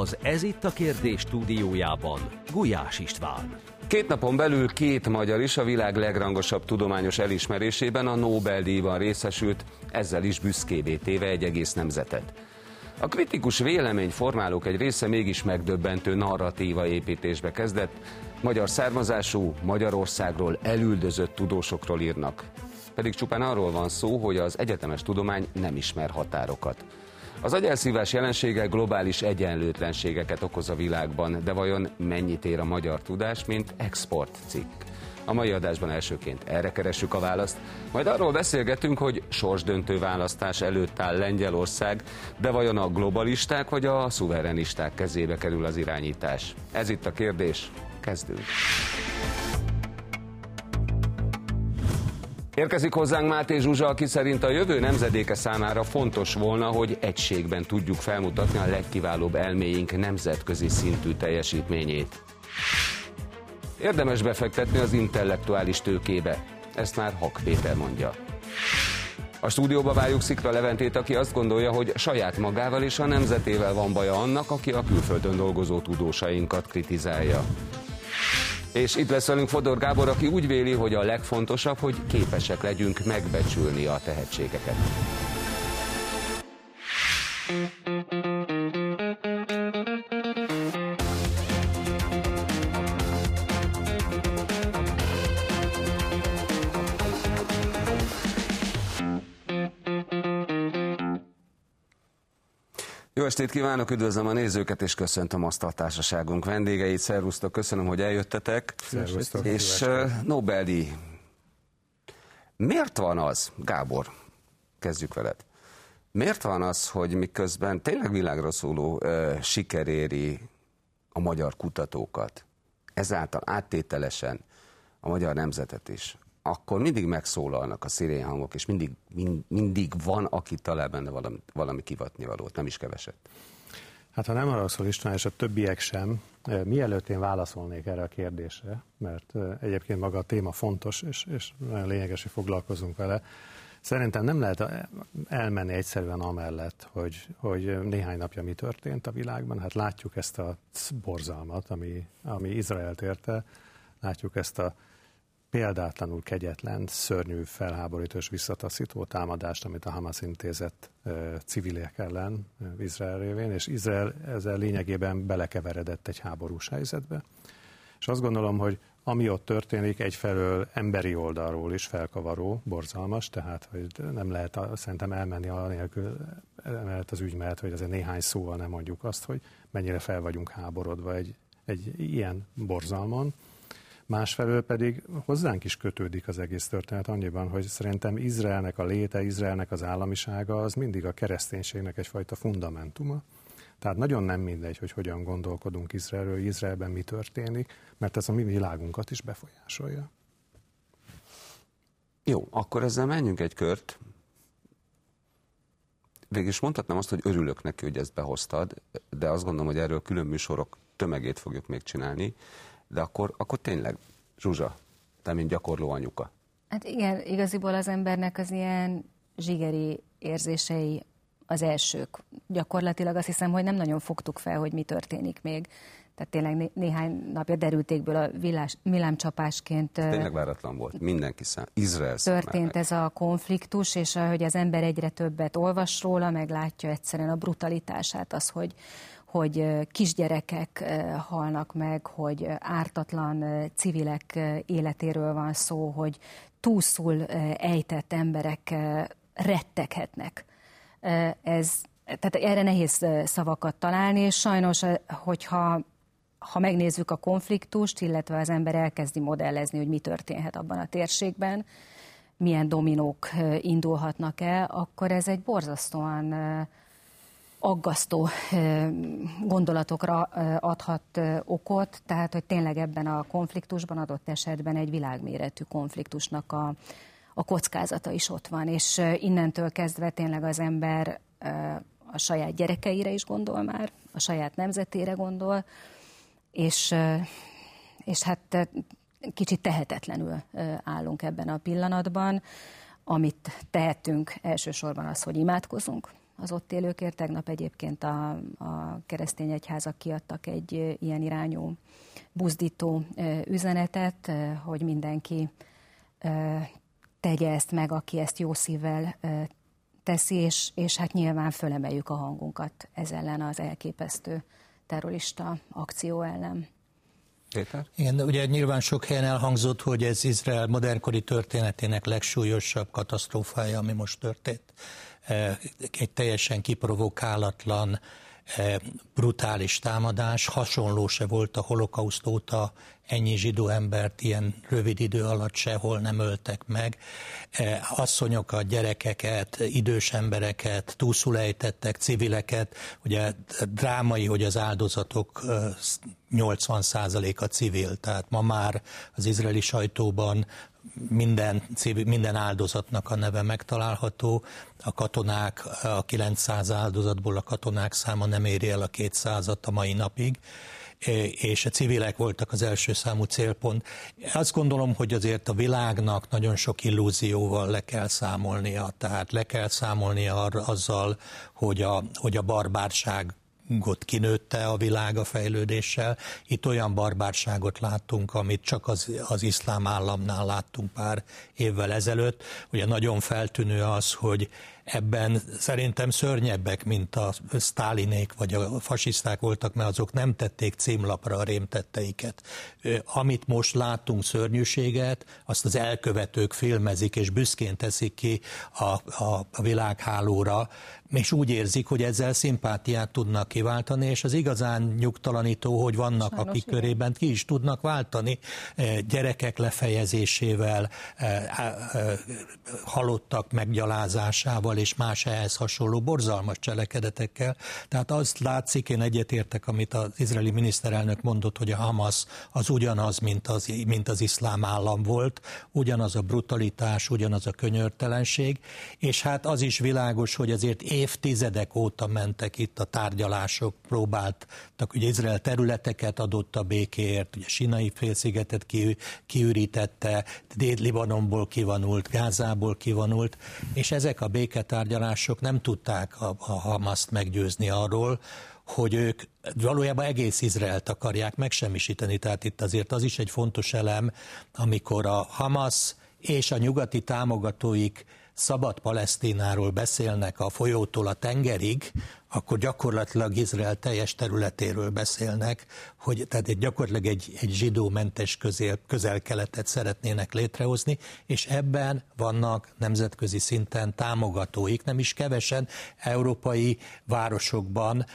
Az Ez itt a kérdés stúdiójában Gulyás István. Két napon belül két magyar is a világ legrangosabb tudományos elismerésében a Nobel-díjban részesült, ezzel is büszkévé téve egy egész nemzetet. A kritikus véleményformálók egy része mégis megdöbbentő narratíva építésbe kezdett, magyar származású, Magyarországról elüldözött tudósokról írnak. Pedig csupán arról van szó, hogy az egyetemes tudomány nem ismer határokat. Az agyelszívás jelensége globális egyenlőtlenségeket okoz a világban, de vajon mennyit ér a magyar tudás, mint export cikk? A mai adásban elsőként erre keressük a választ, majd arról beszélgetünk, hogy sorsdöntő választás előtt áll Lengyelország, de vajon a globalisták vagy a szuverenisták kezébe kerül az irányítás? Ez itt a kérdés, kezdünk! Érkezik hozzánk Máté Zsuzsa, aki szerint a jövő nemzedéke számára fontos volna, hogy egységben tudjuk felmutatni a legkiválóbb elméink nemzetközi szintű teljesítményét. Érdemes befektetni az intellektuális tőkébe, ezt már Hak Péter mondja. A stúdióba várjuk Szikra Leventét, aki azt gondolja, hogy saját magával és a nemzetével van baja annak, aki a külföldön dolgozó tudósainkat kritizálja. És itt lesz velünk Fodor Gábor, aki úgy véli, hogy a legfontosabb, hogy képesek legyünk megbecsülni a tehetségeket. Jó estét kívánok, üdvözlöm a nézőket, és köszöntöm azt a társaságunk vendégeit. Szervusztok, köszönöm, hogy eljöttetek. Szervusztok. És Nobel-díj. Miért van az, Gábor, kezdjük veled. Miért van az, hogy miközben tényleg világra szóló uh, siker éri a magyar kutatókat, ezáltal áttételesen a magyar nemzetet is, akkor mindig megszólalnak a szirénhangok, és mindig, mind, mindig van, aki talál benne valami, valami kivatni valót, nem is keveset. Hát ha nem arra szól István, és a többiek sem, eh, mielőtt én válaszolnék erre a kérdésre, mert eh, egyébként maga a téma fontos, és, és nagyon lényeges, hogy foglalkozunk vele, Szerintem nem lehet elmenni egyszerűen amellett, hogy, hogy néhány napja mi történt a világban. Hát látjuk ezt a borzalmat, ami, ami Izraelt érte, látjuk ezt a példátlanul kegyetlen, szörnyű, felháborító és visszataszító támadást, amit a Hamas intézett civilek ellen Izrael révén, és Izrael ezzel lényegében belekeveredett egy háborús helyzetbe. És azt gondolom, hogy ami ott történik, egyfelől emberi oldalról is felkavaró, borzalmas, tehát hogy nem lehet szerintem elmenni anélkül, mert az ügy mellett, hogy azért néhány szóval nem mondjuk azt, hogy mennyire fel vagyunk háborodva egy, egy ilyen borzalman Másfelől pedig hozzánk is kötődik az egész történet annyiban, hogy szerintem Izraelnek a léte, Izraelnek az államisága az mindig a kereszténységnek egyfajta fundamentuma. Tehát nagyon nem mindegy, hogy hogyan gondolkodunk Izraelről, Izraelben mi történik, mert ez a mi világunkat is befolyásolja. Jó, akkor ezzel menjünk egy kört. Végülis mondhatnám azt, hogy örülök neki, hogy ezt behoztad, de azt gondolom, hogy erről külön műsorok tömegét fogjuk még csinálni de akkor, akkor tényleg, Zsuzsa, te mint gyakorló anyuka. Hát igen, igaziból az embernek az ilyen zsigeri érzései az elsők. Gyakorlatilag azt hiszem, hogy nem nagyon fogtuk fel, hogy mi történik még. Tehát tényleg né- néhány napja derültékből a villás, villámcsapásként. Tényleg váratlan volt, mindenki szám, Izrael Történt ez a konfliktus, és hogy az ember egyre többet olvas róla, meg látja egyszerűen a brutalitását, az, hogy, hogy kisgyerekek halnak meg, hogy ártatlan civilek életéről van szó, hogy túlszul ejtett emberek retteghetnek. Ez, tehát erre nehéz szavakat találni, és sajnos, hogyha ha megnézzük a konfliktust, illetve az ember elkezdi modellezni, hogy mi történhet abban a térségben, milyen dominók indulhatnak el, akkor ez egy borzasztóan aggasztó gondolatokra adhat okot, tehát hogy tényleg ebben a konfliktusban adott esetben egy világméretű konfliktusnak a, a kockázata is ott van, és innentől kezdve tényleg az ember a saját gyerekeire is gondol már, a saját nemzetére gondol, és, és hát kicsit tehetetlenül állunk ebben a pillanatban. Amit tehetünk elsősorban az, hogy imádkozunk, az ott élőkért. Tegnap egyébként a, a keresztény egyházak kiadtak egy ilyen irányú buzdító üzenetet, hogy mindenki tegye ezt meg, aki ezt jó szívvel teszi, és, és hát nyilván fölemeljük a hangunkat ez ellen az elképesztő terrorista akció ellen. Péter? Igen, ugye nyilván sok helyen elhangzott, hogy ez Izrael modernkori történetének legsúlyosabb katasztrófája, ami most történt. Egy teljesen kiprovokálatlan E, brutális támadás, hasonló se volt a holokauszt óta, ennyi zsidó embert ilyen rövid idő alatt sehol nem öltek meg. E, asszonyokat, gyerekeket, idős embereket, túlszulejtettek, civileket, ugye drámai, hogy az áldozatok 80%-a civil, tehát ma már az izraeli sajtóban minden, minden áldozatnak a neve megtalálható. A katonák, a 900 áldozatból a katonák száma nem éri el a 200-at a mai napig és a civilek voltak az első számú célpont. Azt gondolom, hogy azért a világnak nagyon sok illúzióval le kell számolnia, tehát le kell számolnia azzal, hogy a, hogy a barbárság got kinőtte a világ a fejlődéssel. Itt olyan barbárságot láttunk, amit csak az, az iszlám államnál láttunk pár évvel ezelőtt. Ugye nagyon feltűnő az, hogy ebben szerintem szörnyebbek, mint a sztálinék vagy a fasiszták voltak, mert azok nem tették címlapra a rémtetteiket. Amit most látunk szörnyűséget, azt az elkövetők filmezik és büszkén teszik ki a, a, a világhálóra, és úgy érzik, hogy ezzel szimpátiát tudnak kiváltani, és az igazán nyugtalanító, hogy vannak, Sajnos akik igen. körében ki is tudnak váltani gyerekek lefejezésével, halottak meggyalázásával, és más ehhez hasonló borzalmas cselekedetekkel. Tehát azt látszik, én egyetértek, amit az izraeli miniszterelnök mondott, hogy a Hamas az ugyanaz, mint az, mint az iszlám állam volt, ugyanaz a brutalitás, ugyanaz a könyörtelenség, és hát az is világos, hogy azért évtizedek óta mentek itt a tárgyalások, próbáltak, hogy Izrael területeket adott a békéért, ugye Sinai félszigetet ki, kiürítette, Dél-Libanonból kivonult, Gázából kivonult, és ezek a béke béketárgyalások nem tudták a, a Hamaszt meggyőzni arról, hogy ők valójában egész Izraelt akarják megsemmisíteni. Tehát itt azért az is egy fontos elem, amikor a Hamas és a nyugati támogatóik szabad Palesztináról beszélnek a folyótól a tengerig, akkor gyakorlatilag Izrael teljes területéről beszélnek, hogy tehát egy, gyakorlatilag egy, egy zsidómentes közel, közel-keletet szeretnének létrehozni, és ebben vannak nemzetközi szinten támogatóik, nem is kevesen európai városokban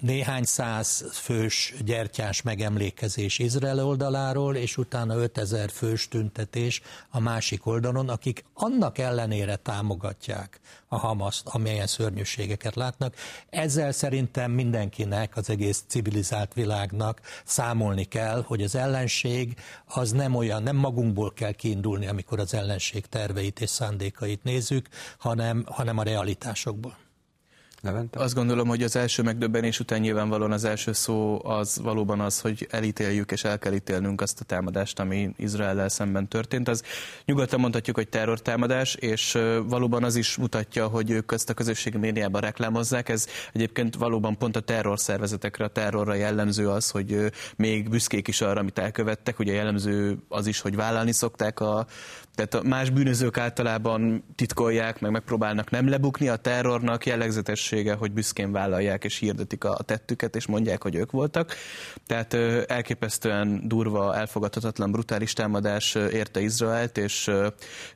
néhány száz fős gyertyás megemlékezés Izrael oldaláról, és utána 5000 fős tüntetés a másik oldalon, akik annak ellenére támogatják a Hamaszt, amelyen szörnyűségeket látnak. Ezzel szerintem mindenkinek, az egész civilizált világnak számolni kell, hogy az ellenség az nem olyan, nem magunkból kell kiindulni, amikor az ellenség terveit és szándékait nézzük, hanem, hanem a realitásokból. Levente? Azt gondolom, hogy az első megdöbbenés után nyilvánvalóan az első szó az valóban az, hogy elítéljük és el kell ítélnünk azt a támadást, ami Izrael szemben történt. Az nyugodtan mondhatjuk, hogy terrortámadás, és valóban az is mutatja, hogy ők ezt a közösségi médiában reklámozzák. Ez egyébként valóban pont a terrorszervezetekre, a terrorra jellemző az, hogy még büszkék is arra, amit elkövettek. Ugye jellemző az is, hogy vállalni szokták a tehát a más bűnözők általában titkolják, meg megpróbálnak nem lebukni. A terrornak jellegzetessége, hogy büszkén vállalják és hirdetik a tettüket, és mondják, hogy ők voltak. Tehát elképesztően durva, elfogadhatatlan, brutális támadás érte Izraelt, és,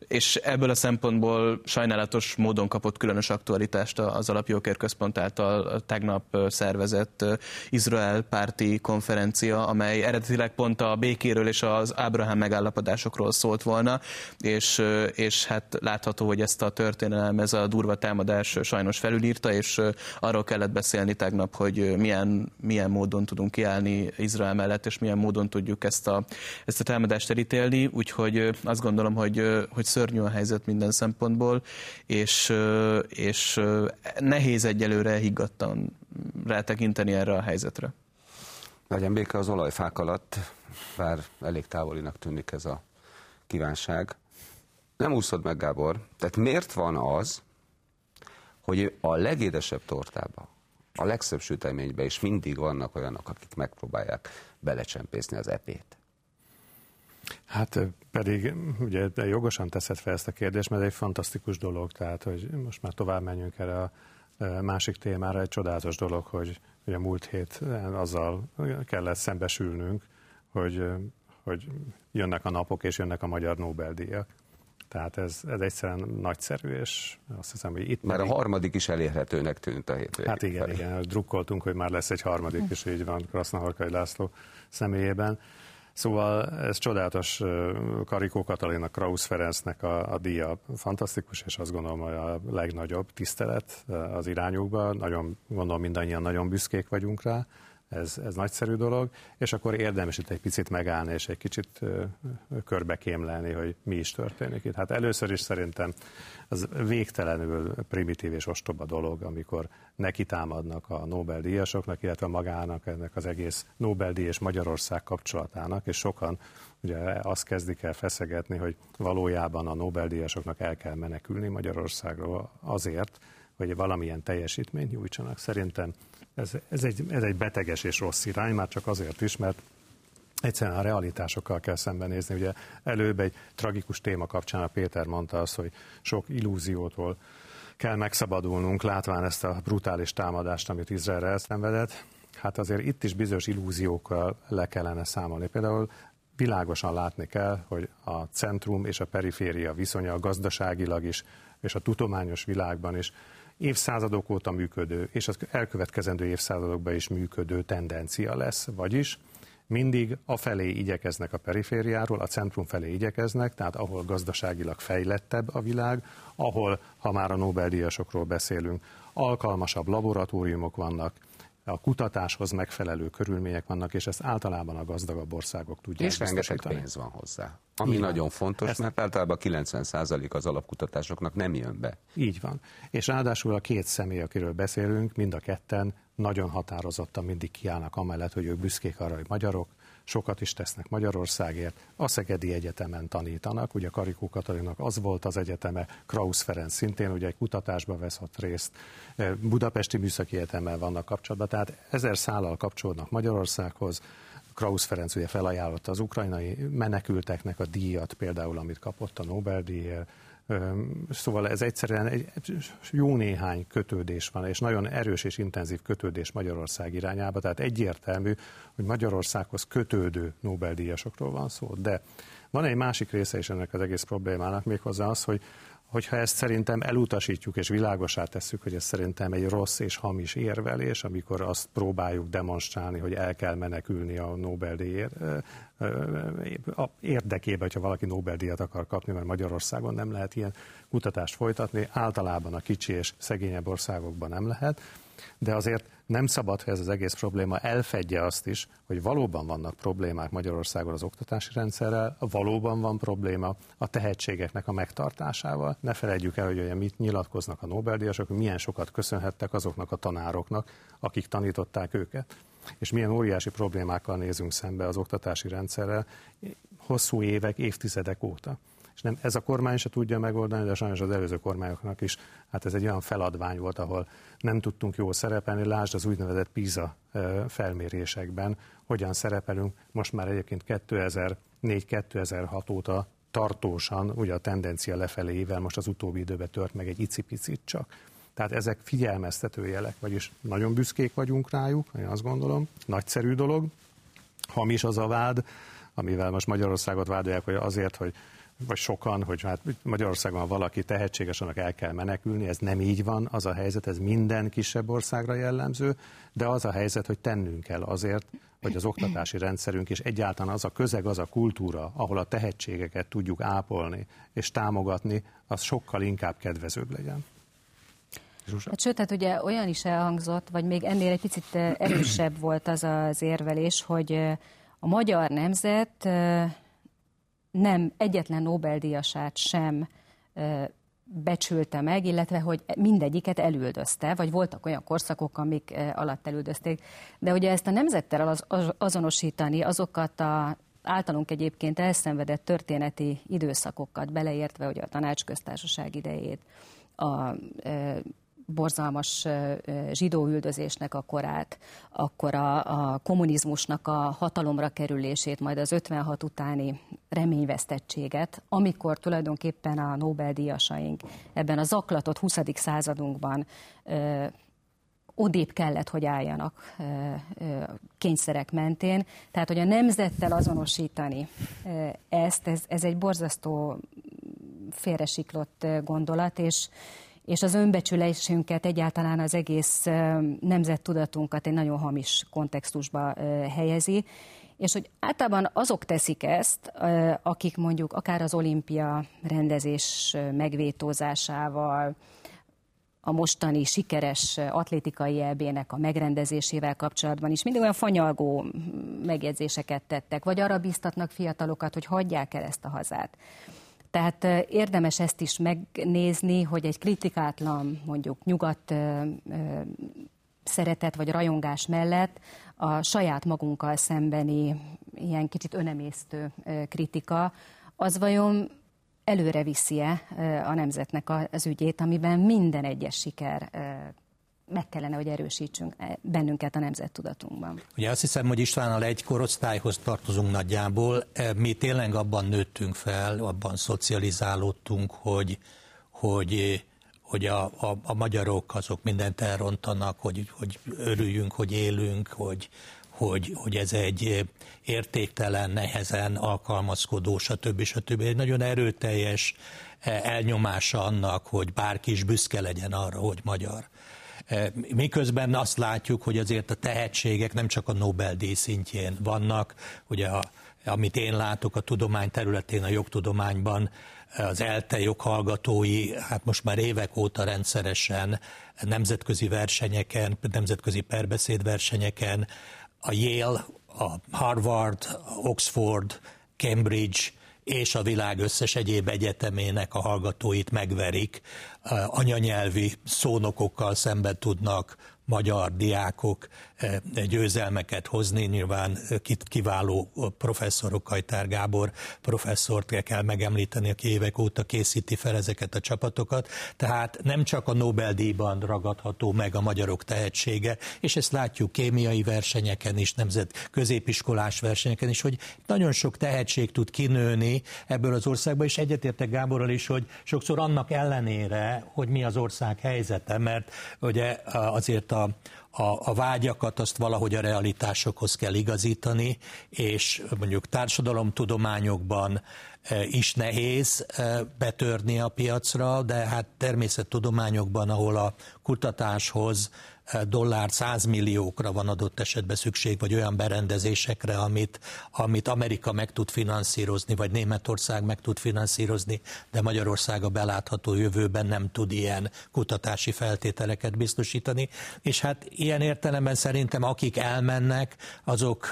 és ebből a szempontból sajnálatos módon kapott különös aktualitást az Alapjókér Központ által tegnap szervezett Izrael párti konferencia, amely eredetileg pont a békéről és az Ábrahám megállapodásokról szólt volna, és, és hát látható, hogy ezt a történelem, ez a durva támadás sajnos felülírta, és arról kellett beszélni tegnap, hogy milyen, milyen módon tudunk kiállni Izrael mellett, és milyen módon tudjuk ezt a, ezt a támadást elítélni, úgyhogy azt gondolom, hogy, hogy szörnyű a helyzet minden szempontból, és, és nehéz egyelőre higgadtan rátekinteni erre a helyzetre. Legyen béke az olajfák alatt, bár elég távolinak tűnik ez a kívánság. Nem úszod meg, Gábor. Tehát miért van az, hogy a legédesebb tortába, a legszebb süteménybe is mindig vannak olyanok, akik megpróbálják belecsempészni az epét. Hát pedig ugye jogosan teszed fel ezt a kérdést, mert egy fantasztikus dolog, tehát hogy most már tovább menjünk erre a másik témára, egy csodálatos dolog, hogy, a múlt hét azzal kellett szembesülnünk, hogy, hogy jönnek a napok és jönnek a magyar Nobel-díjak. Tehát ez, ez egyszerűen nagyszerű, és azt hiszem, hogy itt... Már a harmadik is elérhetőnek tűnt a hétvégén. Hát igen, igen, drukkoltunk, hogy már lesz egy harmadik, és így van Krasznahorkai László személyében. Szóval ez csodálatos Karikó Katalina Krausz Ferencnek a, a díja fantasztikus, és azt gondolom, hogy a legnagyobb tisztelet az irányukban. Nagyon, gondolom mindannyian nagyon büszkék vagyunk rá ez, ez nagyszerű dolog, és akkor érdemes itt egy picit megállni, és egy kicsit körbekémlelni, hogy mi is történik itt. Hát először is szerintem az végtelenül primitív és ostoba dolog, amikor neki támadnak a Nobel-díjasoknak, illetve magának ennek az egész Nobel-díj és Magyarország kapcsolatának, és sokan ugye azt kezdik el feszegetni, hogy valójában a Nobel-díjasoknak el kell menekülni Magyarországról azért, hogy valamilyen teljesítményt nyújtsanak. Szerintem ez, ez, egy, ez egy beteges és rossz irány, már csak azért is, mert egyszerűen a realitásokkal kell szembenézni. Ugye előbb egy tragikus téma kapcsán a Péter mondta azt, hogy sok illúziótól kell megszabadulnunk, látván ezt a brutális támadást, amit Izrael elszenvedett. Hát azért itt is bizonyos illúziókkal le kellene számolni. Például világosan látni kell, hogy a centrum és a periféria viszonya gazdaságilag is, és a tudományos világban is évszázadok óta működő, és az elkövetkezendő évszázadokban is működő tendencia lesz, vagyis mindig a felé igyekeznek a perifériáról, a centrum felé igyekeznek, tehát ahol gazdaságilag fejlettebb a világ, ahol, ha már a Nobel-díjasokról beszélünk, alkalmasabb laboratóriumok vannak, a kutatáshoz megfelelő körülmények vannak, és ezt általában a gazdagabb országok tudják És rengeteg pénz van hozzá. Ami Így nagyon van. fontos, ezt... mert általában 90% az alapkutatásoknak nem jön be. Így van. És ráadásul a két személy, akiről beszélünk, mind a ketten nagyon határozottan mindig kiállnak amellett, hogy ők büszkék arra, hogy magyarok, sokat is tesznek Magyarországért. A Szegedi Egyetemen tanítanak, ugye Karikó Katalinak az volt az egyeteme, Krausz Ferenc szintén ugye egy kutatásba veszett részt, e, Budapesti Műszaki Egyetemmel vannak kapcsolatban, tehát ezer szállal kapcsolódnak Magyarországhoz, Krausz Ferenc ugye felajánlotta az ukrajnai menekülteknek a díjat, például amit kapott a Nobel-díjért, Szóval ez egyszerűen egy jó néhány kötődés van, és nagyon erős és intenzív kötődés Magyarország irányába, tehát egyértelmű, hogy Magyarországhoz kötődő Nobel-díjasokról van szó. De van egy másik része is ennek az egész problémának, méghozzá az, hogy hogyha ezt szerintem elutasítjuk és világosá tesszük, hogy ez szerintem egy rossz és hamis érvelés, amikor azt próbáljuk demonstrálni, hogy el kell menekülni a Nobel-díj érdekében, hogyha valaki Nobel-díjat akar kapni, mert Magyarországon nem lehet ilyen kutatást folytatni, általában a kicsi és szegényebb országokban nem lehet, de azért nem szabad, hogy ez az egész probléma elfedje azt is, hogy valóban vannak problémák Magyarországon az oktatási rendszerrel, valóban van probléma a tehetségeknek a megtartásával. Ne felejtjük el, hogy olyan mit nyilatkoznak a Nobel-díjasok, milyen sokat köszönhettek azoknak a tanároknak, akik tanították őket. És milyen óriási problémákkal nézünk szembe az oktatási rendszerrel hosszú évek, évtizedek óta és nem ez a kormány se tudja megoldani, de sajnos az előző kormányoknak is, hát ez egy olyan feladvány volt, ahol nem tudtunk jól szerepelni, lásd az úgynevezett PISA felmérésekben, hogyan szerepelünk, most már egyébként 2004-2006 óta tartósan, ugye a tendencia lefelével most az utóbbi időben tört meg egy icipicit csak. Tehát ezek figyelmeztető jelek, vagyis nagyon büszkék vagyunk rájuk, én azt gondolom, nagyszerű dolog, hamis az a vád, amivel most Magyarországot vádolják, hogy azért, hogy vagy sokan, hogy hát Magyarországon valaki tehetséges, annak el kell menekülni, ez nem így van, az a helyzet, ez minden kisebb országra jellemző, de az a helyzet, hogy tennünk kell azért, hogy az oktatási rendszerünk és egyáltalán az a közeg, az a kultúra, ahol a tehetségeket tudjuk ápolni és támogatni, az sokkal inkább kedvezőbb legyen. Hát, sőt, tehát ugye olyan is elhangzott, vagy még ennél egy picit erősebb volt az az érvelés, hogy a magyar nemzet nem egyetlen Nobel-díjasát sem becsülte meg, illetve hogy mindegyiket elüldözte, vagy voltak olyan korszakok, amik alatt elüldözték. De ugye ezt a nemzettel az, azonosítani, azokat a általunk egyébként elszenvedett történeti időszakokat beleértve, hogy a tanácsköztársaság idejét, a borzalmas zsidóüldözésnek a korát, akkor a, a kommunizmusnak a hatalomra kerülését, majd az 56 utáni reményvesztettséget, amikor tulajdonképpen a Nobel-díjasaink ebben a zaklatott 20. századunkban odébb kellett, hogy álljanak kényszerek mentén. Tehát, hogy a nemzettel azonosítani ezt, ez, ez egy borzasztó félresiklott gondolat, és, és az önbecsülésünket, egyáltalán az egész nemzettudatunkat egy nagyon hamis kontextusba helyezi, és hogy általában azok teszik ezt, akik mondjuk akár az olimpia rendezés megvétózásával, a mostani sikeres atlétikai elbének a megrendezésével kapcsolatban is mindig olyan fanyalgó megjegyzéseket tettek, vagy arra biztatnak fiatalokat, hogy hagyják el ezt a hazát. Tehát érdemes ezt is megnézni, hogy egy kritikátlan, mondjuk nyugat szeretet vagy rajongás mellett a saját magunkkal szembeni ilyen kicsit önemésztő kritika, az vajon előre viszi-e a nemzetnek az ügyét, amiben minden egyes siker meg kellene, hogy erősítsünk bennünket a nemzettudatunkban. Ugye azt hiszem, hogy Istvánnal egy korosztályhoz tartozunk nagyjából. Mi tényleg abban nőttünk fel, abban szocializálódtunk, hogy, hogy hogy a, a, a magyarok azok mindent elrontanak, hogy, hogy örüljünk, hogy élünk, hogy, hogy, hogy ez egy értéktelen, nehezen alkalmazkodó, stb. stb. Egy nagyon erőteljes elnyomása annak, hogy bárki is büszke legyen arra, hogy magyar. Miközben azt látjuk, hogy azért a tehetségek nem csak a Nobel-díj szintjén vannak, ugye a, amit én látok a tudomány területén, a jogtudományban, az ELTE joghallgatói, hát most már évek óta rendszeresen nemzetközi versenyeken, nemzetközi perbeszédversenyeken, a Yale, a Harvard, Oxford, Cambridge és a világ összes egyéb egyetemének a hallgatóit megverik, anyanyelvi szónokokkal szemben tudnak magyar diákok eh, győzelmeket hozni. Nyilván eh, kiváló professzorok, Kajtár Gábor professzort kell megemlíteni, aki évek óta készíti fel ezeket a csapatokat. Tehát nem csak a Nobel-díjban ragadható meg a magyarok tehetsége, és ezt látjuk kémiai versenyeken is, nemzet középiskolás versenyeken is, hogy nagyon sok tehetség tud kinőni ebből az országból, és egyetértek Gáborral is, hogy sokszor annak ellenére, hogy mi az ország helyzete, mert ugye azért a a, a, a vágyakat azt valahogy a realitásokhoz kell igazítani, és mondjuk társadalomtudományokban e, is nehéz e, betörni a piacra, de hát természettudományokban, ahol a kutatáshoz dollár 100 milliókra van adott esetben szükség, vagy olyan berendezésekre, amit, amit Amerika meg tud finanszírozni, vagy Németország meg tud finanszírozni, de Magyarország a belátható jövőben nem tud ilyen kutatási feltételeket biztosítani. És hát ilyen értelemben szerintem akik elmennek, azok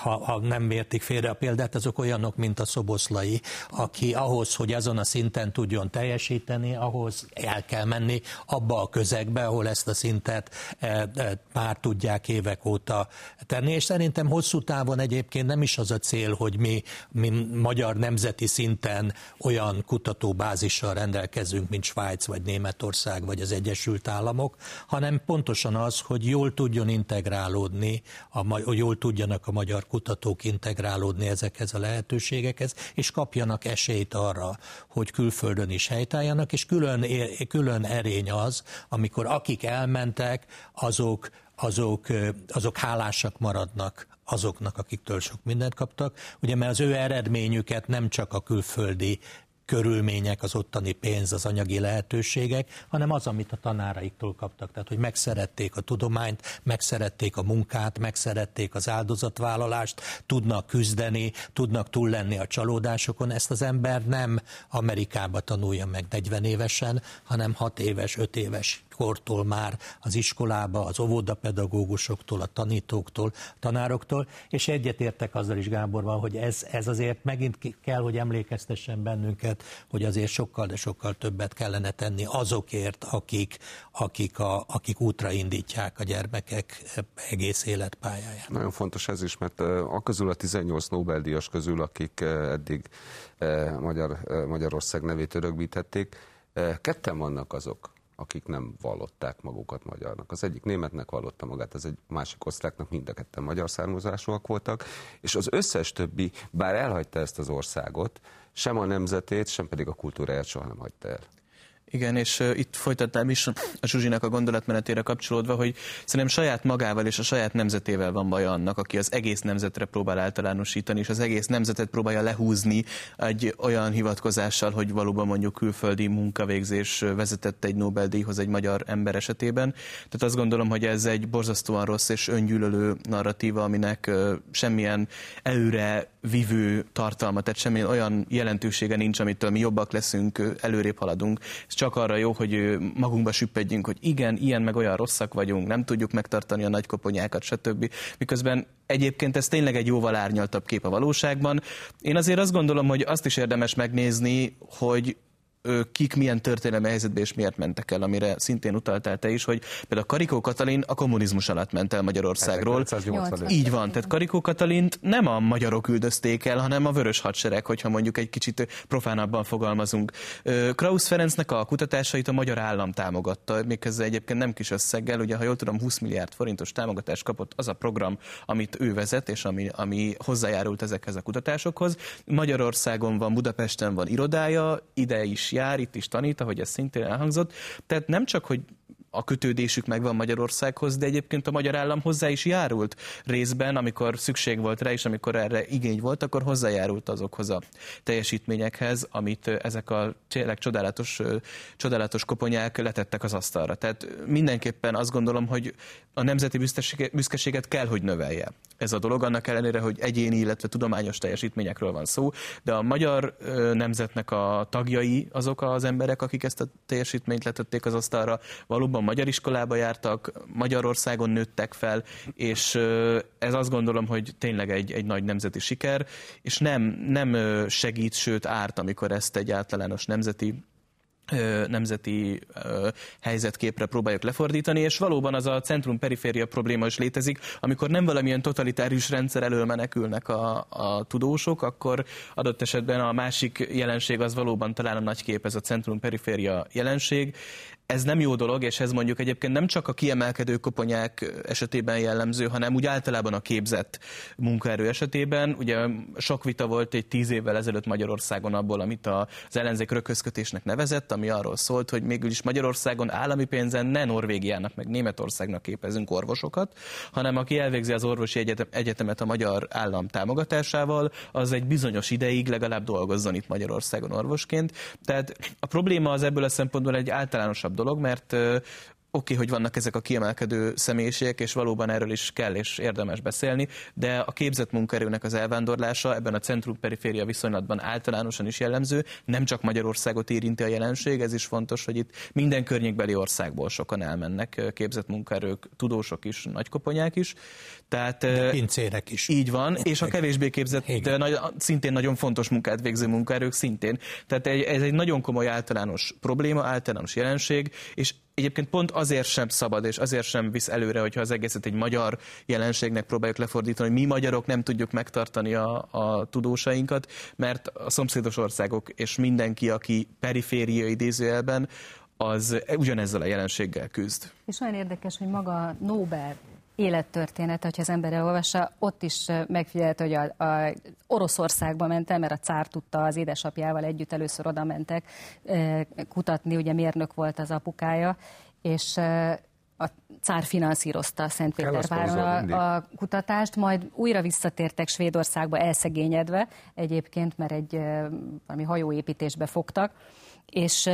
ha, ha nem értik félre a példát, azok olyanok, mint a szoboszlai, aki ahhoz, hogy azon a szinten tudjon teljesíteni, ahhoz el kell menni abba a közegbe, ahol ezt a szintet e, e, már tudják évek óta tenni, és szerintem hosszú távon egyébként nem is az a cél, hogy mi, mi magyar nemzeti szinten olyan kutatóbázissal rendelkezünk, mint Svájc, vagy Németország, vagy az Egyesült Államok, hanem pontosan az, hogy jól tudjon integrálódni, a, jól tudjanak a magyar kutatók integrálódni ezekhez a lehetőségekhez, és kapjanak esélyt arra, hogy külföldön is helytálljanak, és külön, külön erény az, amikor akik elmentek, azok, azok, azok hálásak maradnak azoknak, akiktől sok mindent kaptak, ugye mert az ő eredményüket nem csak a külföldi körülmények, az ottani pénz, az anyagi lehetőségek, hanem az, amit a tanáraiktól kaptak. Tehát, hogy megszerették a tudományt, megszerették a munkát, megszerették az áldozatvállalást, tudnak küzdeni, tudnak túl lenni a csalódásokon. Ezt az ember nem Amerikába tanulja meg 40 évesen, hanem 6 éves, 5 éves kortól már az iskolába, az óvodapedagógusoktól, a tanítóktól, tanároktól, és egyetértek azzal is Gáborval, hogy ez, ez azért megint kell, hogy emlékeztessen bennünket, hogy azért sokkal, de sokkal többet kellene tenni azokért, akik, akik, a, akik útra indítják a gyermekek egész életpályáját. Nagyon fontos ez is, mert a közül a 18 Nobel-díjas közül, akik eddig Magyar, Magyarország nevét örökbítették, ketten vannak azok, akik nem vallották magukat magyarnak. Az egyik németnek vallotta magát, az egy másik osztráknak, mind a ketten magyar származásúak voltak, és az összes többi, bár elhagyta ezt az országot, sem a nemzetét, sem pedig a kultúráját soha nem hagyta el. Igen, és uh, itt folytatnám is a Zsuzsinak a gondolatmenetére kapcsolódva, hogy szerintem saját magával és a saját nemzetével van baj annak, aki az egész nemzetre próbál általánosítani, és az egész nemzetet próbálja lehúzni egy olyan hivatkozással, hogy valóban mondjuk külföldi munkavégzés vezetett egy Nobel-díjhoz egy magyar ember esetében. Tehát azt gondolom, hogy ez egy borzasztóan rossz és öngyűlölő narratíva, aminek uh, semmilyen előre vívő tartalma, tehát semmilyen olyan jelentősége nincs, amitől mi jobbak leszünk, előrébb haladunk. Ez csak arra jó, hogy magunkba süppedjünk, hogy igen, ilyen meg olyan rosszak vagyunk, nem tudjuk megtartani a nagy koponyákat, stb. Miközben egyébként ez tényleg egy jóval árnyaltabb kép a valóságban. Én azért azt gondolom, hogy azt is érdemes megnézni, hogy kik milyen történelmi helyzetbe és miért mentek el, amire szintén utaltál te is, hogy például Karikó Katalin a kommunizmus alatt ment el Magyarországról. Így van, tehát Karikó Katalint nem a magyarok üldözték el, hanem a vörös hadsereg, hogyha mondjuk egy kicsit profánabban fogalmazunk. Krausz Ferencnek a kutatásait a magyar állam támogatta, méghozzá egyébként nem kis összeggel, ugye ha jól tudom, 20 milliárd forintos támogatást kapott az a program, amit ő vezet, és ami, ami hozzájárult ezekhez a kutatásokhoz. Magyarországon van, Budapesten van irodája, ide is jár, itt is tanít, ahogy ez szintén elhangzott. Tehát nem csak, hogy a kötődésük megvan Magyarországhoz, de egyébként a magyar állam hozzá is járult részben, amikor szükség volt rá, és amikor erre igény volt, akkor hozzájárult azokhoz a teljesítményekhez, amit ezek a tényleg csodálatos, csodálatos koponyák letettek az asztalra. Tehát mindenképpen azt gondolom, hogy a nemzeti büszkeséget kell, hogy növelje ez a dolog, annak ellenére, hogy egyéni, illetve tudományos teljesítményekről van szó, de a magyar nemzetnek a tagjai azok az emberek, akik ezt a teljesítményt letették az asztalra, valóban magyar iskolába jártak, Magyarországon nőttek fel, és ez azt gondolom, hogy tényleg egy, egy nagy nemzeti siker, és nem, nem segít, sőt árt, amikor ezt egy általános nemzeti nemzeti helyzetképre próbáljuk lefordítani, és valóban az a centrum-periféria probléma is létezik, amikor nem valamilyen totalitárius rendszer elől menekülnek a, a tudósok, akkor adott esetben a másik jelenség az valóban talán a nagy kép, ez a centrum-periféria jelenség ez nem jó dolog, és ez mondjuk egyébként nem csak a kiemelkedő koponyák esetében jellemző, hanem úgy általában a képzett munkaerő esetében. Ugye sok vita volt egy tíz évvel ezelőtt Magyarországon abból, amit az ellenzék röközkötésnek nevezett, ami arról szólt, hogy mégis Magyarországon állami pénzen ne Norvégiának, meg Németországnak képezünk orvosokat, hanem aki elvégzi az orvosi egyetem, egyetemet a magyar állam támogatásával, az egy bizonyos ideig legalább dolgozzon itt Magyarországon orvosként. Tehát a probléma az ebből a szempontból egy általánosabb dolog, mert oké, hogy vannak ezek a kiemelkedő személyiségek, és valóban erről is kell és érdemes beszélni, de a képzett munkaerőnek az elvándorlása ebben a centrum-periféria viszonylatban általánosan is jellemző, nem csak Magyarországot érinti a jelenség, ez is fontos, hogy itt minden környékbeli országból sokan elmennek képzett munkaerők, tudósok is, nagykoponyák is. Tehát, de pincérek is. Így van, és a kevésbé képzett, nagy, szintén nagyon fontos munkát végző munkaerők szintén. Tehát ez egy nagyon komoly általános probléma, általános jelenség, és egyébként pont azért sem szabad, és azért sem visz előre, hogyha az egészet egy magyar jelenségnek próbáljuk lefordítani, hogy mi magyarok nem tudjuk megtartani a, a tudósainkat, mert a szomszédos országok és mindenki, aki periféria idézőjelben, az ugyanezzel a jelenséggel küzd. És olyan érdekes, hogy maga Nobel élettörténet, hogyha az ember elolvassa, ott is megfigyelt, hogy a, a Oroszországba mentem, mert a cár tudta az édesapjával együtt először oda mentek kutatni, ugye mérnök volt az apukája, és a cár finanszírozta Szentpéterváron a, a kutatást, majd újra visszatértek Svédországba elszegényedve egyébként, mert egy valami hajóépítésbe fogtak, és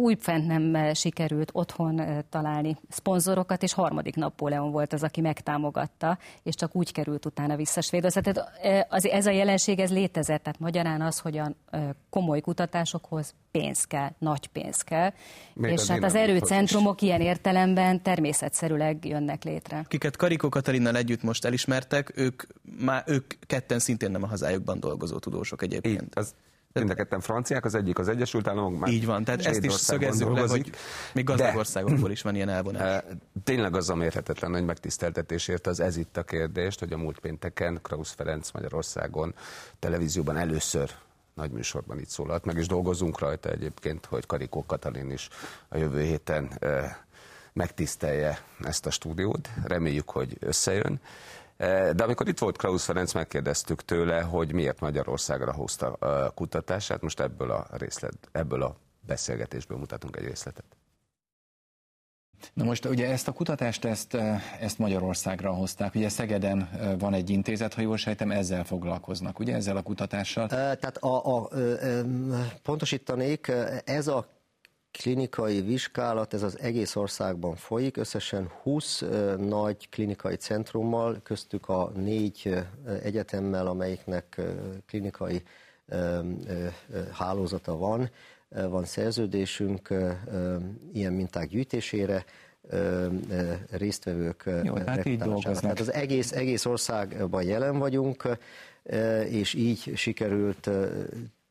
újfent nem eh, sikerült otthon eh, találni szponzorokat, és harmadik Napóleon volt az, aki megtámogatta, és csak úgy került utána vissza Svédország. Tehát eh, az, ez a jelenség, ez létezett, tehát magyarán az, hogy a komoly kutatásokhoz pénz kell, nagy pénz kell, Még és hát az erőcentrumok ilyen értelemben természetszerűleg jönnek létre. Kiket Karikó Katalinnal együtt most elismertek, ők, már ők ketten szintén nem a hazájukban dolgozó tudósok egyébként. Így, az Mind a ketten franciák, az egyik az Egyesült Államok, már Így van, tehát ezt is szögezzük le, hogy még gazdag országokból is van ilyen elvonás. Tényleg az a mérhetetlen nagy megtiszteltetés érte az ez itt a kérdést, hogy a múlt pénteken Krausz Ferenc Magyarországon televízióban először nagy műsorban itt szólalt meg, és dolgozunk rajta egyébként, hogy Karikó Katalin is a jövő héten megtisztelje ezt a stúdiót. Reméljük, hogy összejön. De amikor itt volt Klaus Ferenc, megkérdeztük tőle, hogy miért Magyarországra hozta a kutatását. Most ebből a, részlet, ebből a beszélgetésből mutatunk egy részletet. Na most ugye ezt a kutatást, ezt, ezt Magyarországra hozták. Ugye Szegeden van egy intézet, ha jól sejtem, ezzel foglalkoznak, ugye ezzel a kutatással? Tehát a, a, pontosítanék, ez a klinikai vizsgálat, ez az egész országban folyik, összesen 20 nagy klinikai centrummal, köztük a négy egyetemmel, amelyiknek klinikai hálózata van, van szerződésünk ilyen minták gyűjtésére, résztvevők Jó, hát így dolgoznak. Tehát az egész, egész országban jelen vagyunk, és így sikerült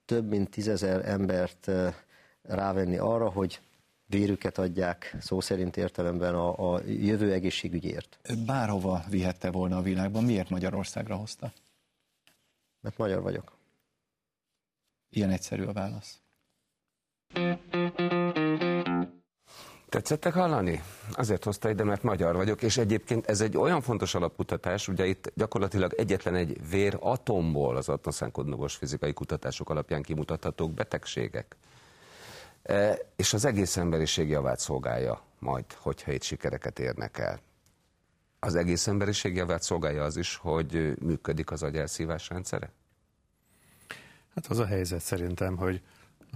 több mint tízezer embert rávenni arra, hogy vérüket adják szó szerint értelemben a, a jövő egészségügyért. Bárhova vihette volna a világban, miért Magyarországra hozta? Mert magyar vagyok. Ilyen egyszerű a válasz. Tetszettek hallani? Azért hozta ide, mert magyar vagyok, és egyébként ez egy olyan fontos alapkutatás, ugye itt gyakorlatilag egyetlen egy vér atomból az atmoszánkodnogos fizikai kutatások alapján kimutathatók betegségek. E, és az egész emberiség javát szolgálja majd, hogyha itt sikereket érnek el. Az egész emberiség javát szolgálja az is, hogy működik az agyelszívás rendszere? Hát az a helyzet szerintem, hogy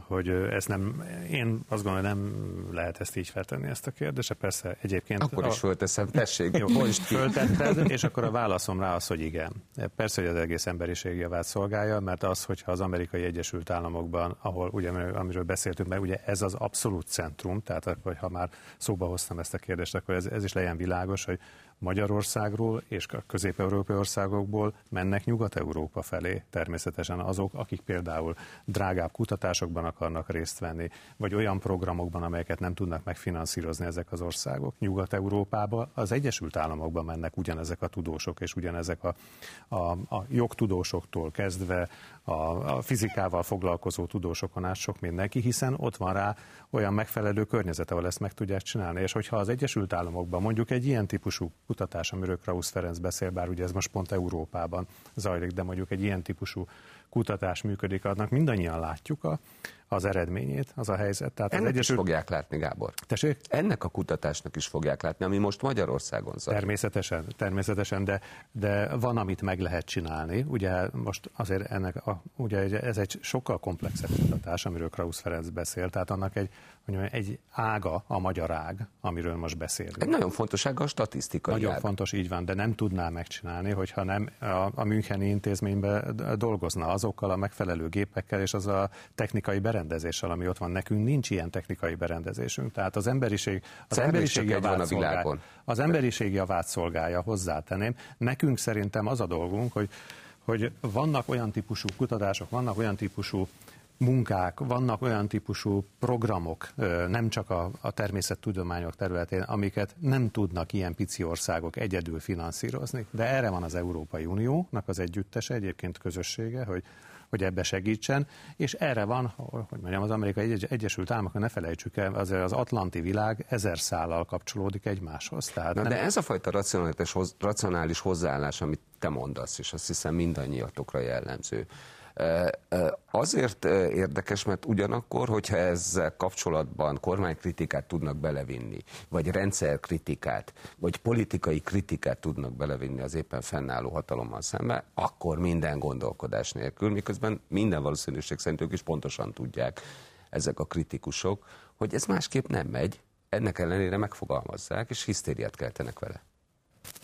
hogy ez nem, én azt gondolom, nem lehet ezt így feltenni ezt a kérdést, persze egyébként... Akkor is fölteszem, tessék, jó, most föltetted, és akkor a válaszom rá az, hogy igen. Persze, hogy az egész emberiség javát szolgálja, mert az, hogyha az amerikai Egyesült Államokban, ahol ugye, amiről beszéltünk, mert ugye ez az abszolút centrum, tehát ha már szóba hoztam ezt a kérdést, akkor ez, ez is legyen világos, hogy Magyarországról és a közép-európai országokból mennek Nyugat-Európa felé természetesen azok, akik például drágább kutatásokban akarnak részt venni, vagy olyan programokban, amelyeket nem tudnak megfinanszírozni ezek az országok. Nyugat-Európába, az Egyesült Államokban mennek ugyanezek a tudósok, és ugyanezek a, a, a jogtudósoktól kezdve a, a fizikával foglalkozó tudósokon át sok mindenki, hiszen ott van rá olyan megfelelő környezet, ahol ezt meg tudják csinálni. És hogyha az Egyesült Államokban mondjuk egy ilyen típusú kutatás, amiről Krausz Ferenc beszél, bár ugye ez most pont Európában zajlik, de mondjuk egy ilyen típusú kutatás működik, annak mindannyian látjuk a, az eredményét, az a helyzet. Tehát Ennek az Egyesült... is fogják látni, Gábor. Tessék? Ennek a kutatásnak is fogják látni, ami most Magyarországon zajlik. Természetesen, természetesen, de, de van, amit meg lehet csinálni. Ugye most azért ennek, a, ugye ez egy sokkal komplexebb kutatás, amiről Krausz Ferenc beszél, tehát annak egy, mondjam, egy ága, a magyar ág, amiről most beszélünk. Egy nagyon fontos ága a statisztikai Nagyon ág. fontos, így van, de nem tudná megcsinálni, hogyha nem a, a Müncheni intézményben dolgozna azokkal a megfelelő gépekkel és az a technikai berendezéssel, ami ott van nekünk, nincs ilyen technikai berendezésünk. Tehát az emberiség, az emberiség javát, a szolgálja, az emberiség javát szolgálja, hozzátenném. Nekünk szerintem az a dolgunk, hogy hogy vannak olyan típusú kutatások, vannak olyan típusú munkák, vannak olyan típusú programok, nem csak a, a természettudományok területén, amiket nem tudnak ilyen pici országok egyedül finanszírozni. De erre van az Európai Uniónak az együttese, egyébként közössége, hogy hogy ebbe segítsen, és erre van, hogy mondjam, az Amerikai Egyesült Államok, ne felejtsük el, azért az atlanti világ ezer szállal kapcsolódik egymáshoz. Tehát Na, nem... De ez a fajta racionális, racionális hozzáállás, amit te mondasz, és azt hiszem mindannyiatokra jellemző, Azért érdekes, mert ugyanakkor, hogyha ezzel kapcsolatban kormánykritikát tudnak belevinni, vagy rendszerkritikát, vagy politikai kritikát tudnak belevinni az éppen fennálló hatalommal szembe, akkor minden gondolkodás nélkül, miközben minden valószínűség szerint ők is pontosan tudják, ezek a kritikusok, hogy ez másképp nem megy, ennek ellenére megfogalmazzák, és hisztériát keltenek vele.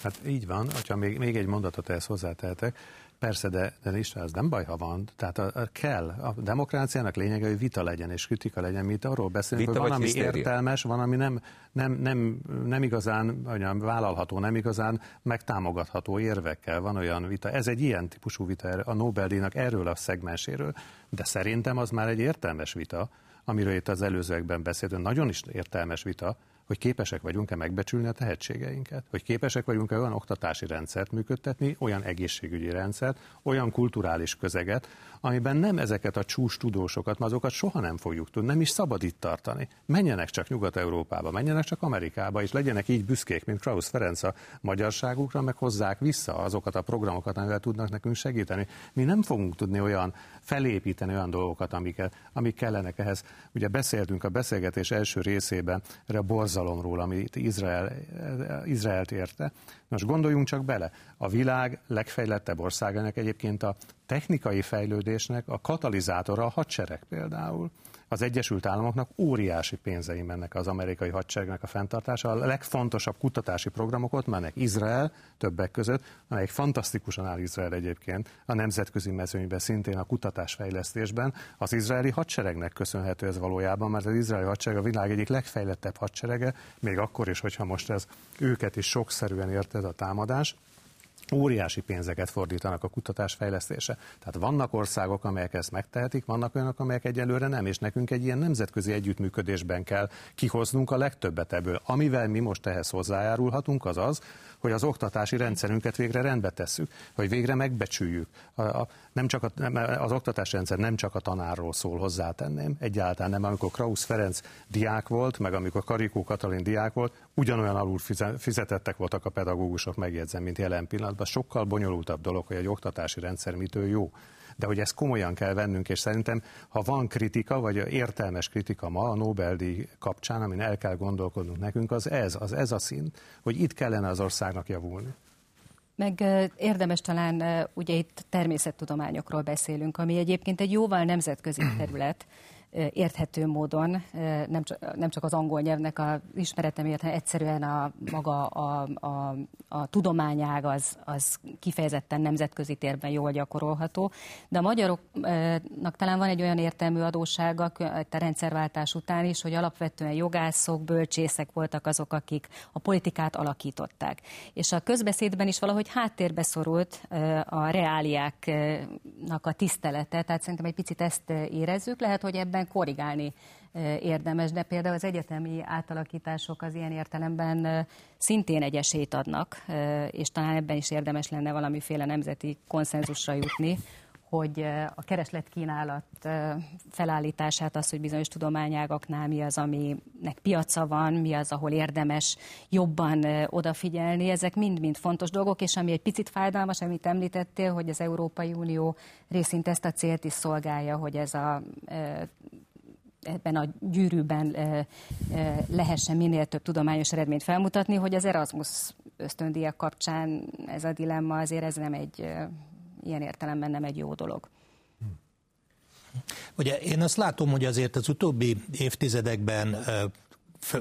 Hát így van, hogyha még, még egy mondatot ehhez hozzátehetek, Persze, de, de István, ez nem baj, ha van. Tehát a, a kell, a demokráciának lényege, hogy vita legyen és kritika legyen. Mi itt arról beszélünk, vita hogy van, ami hisztéria? értelmes, van, ami nem, nem, nem, nem igazán olyan vállalható, nem igazán megtámogatható érvekkel. Van olyan vita. Ez egy ilyen típusú vita a Nobel-díjnak erről a szegmenséről, de szerintem az már egy értelmes vita, amiről itt az előzőekben beszéltünk. Nagyon is értelmes vita, hogy képesek vagyunk-e megbecsülni a tehetségeinket, hogy képesek vagyunk-e olyan oktatási rendszert működtetni, olyan egészségügyi rendszert, olyan kulturális közeget, amiben nem ezeket a csúcs tudósokat, mert azokat soha nem fogjuk tudni, nem is szabad itt tartani. Menjenek csak Nyugat-Európába, menjenek csak Amerikába, és legyenek így büszkék, mint Krausz Ferenc a magyarságukra, meg hozzák vissza azokat a programokat, amivel tudnak nekünk segíteni. Mi nem fogunk tudni olyan felépíteni olyan dolgokat, amiket, amik kellenek ehhez. Ugye beszéltünk a beszélgetés első részében erre a borzalomról, amit Izrael, Izraelt érte. Most gondoljunk csak bele, a világ legfejlettebb országának egyébként a technikai fejlődésnek a katalizátora a hadsereg például az Egyesült Államoknak óriási pénzei mennek az amerikai hadseregnek a fenntartása. A legfontosabb kutatási programok mennek Izrael többek között, amelyik fantasztikusan áll Izrael egyébként a nemzetközi mezőnyben, szintén a kutatásfejlesztésben. Az izraeli hadseregnek köszönhető ez valójában, mert az izraeli hadsereg a világ egyik legfejlettebb hadserege, még akkor is, hogyha most ez őket is sokszerűen érte ez a támadás óriási pénzeket fordítanak a kutatás fejlesztése. Tehát vannak országok, amelyek ezt megtehetik, vannak olyanok, amelyek egyelőre nem, és nekünk egy ilyen nemzetközi együttműködésben kell kihoznunk a legtöbbet ebből. Amivel mi most ehhez hozzájárulhatunk, az az, hogy az oktatási rendszerünket végre rendbe tesszük, hogy végre megbecsüljük. A, a, nem csak a, az oktatási rendszer nem csak a tanárról szól, hozzátenném, egyáltalán nem. Amikor Krausz Ferenc diák volt, meg amikor Karikó Katalin diák volt, ugyanolyan alul fizetettek voltak a pedagógusok, megjegyzem, mint jelen pillanatban. Sokkal bonyolultabb dolog, hogy egy oktatási rendszer mitől jó de hogy ezt komolyan kell vennünk, és szerintem, ha van kritika, vagy értelmes kritika ma a Nobel-díj kapcsán, amin el kell gondolkodnunk nekünk, az ez, az ez a szint, hogy itt kellene az országnak javulni. Meg érdemes talán, ugye itt természettudományokról beszélünk, ami egyébként egy jóval nemzetközi terület, érthető módon, nem csak, nem csak az angol nyelvnek a ismeretem hanem egyszerűen a maga a, a, a tudományág az, az kifejezetten nemzetközi térben jól gyakorolható, de a magyaroknak talán van egy olyan értelmű adósága a rendszerváltás után is, hogy alapvetően jogászok, bölcsészek voltak azok, akik a politikát alakították. És a közbeszédben is valahogy háttérbe szorult a reáliáknak a tisztelete, tehát szerintem egy picit ezt érezzük. Lehet, hogy ebben ebben korrigálni érdemes, de például az egyetemi átalakítások az ilyen értelemben szintén egy esélyt adnak, és talán ebben is érdemes lenne valamiféle nemzeti konszenzusra jutni, hogy a keresletkínálat felállítását, az, hogy bizonyos tudományágaknál mi az, aminek piaca van, mi az, ahol érdemes jobban odafigyelni, ezek mind-mind fontos dolgok, és ami egy picit fájdalmas, amit említettél, hogy az Európai Unió részint ezt a célt is szolgálja, hogy ez a ebben a gyűrűben lehessen minél több tudományos eredményt felmutatni, hogy az Erasmus ösztöndíjak kapcsán ez a dilemma azért ez nem egy ilyen értelemben nem egy jó dolog. Ugye én azt látom, hogy azért az utóbbi évtizedekben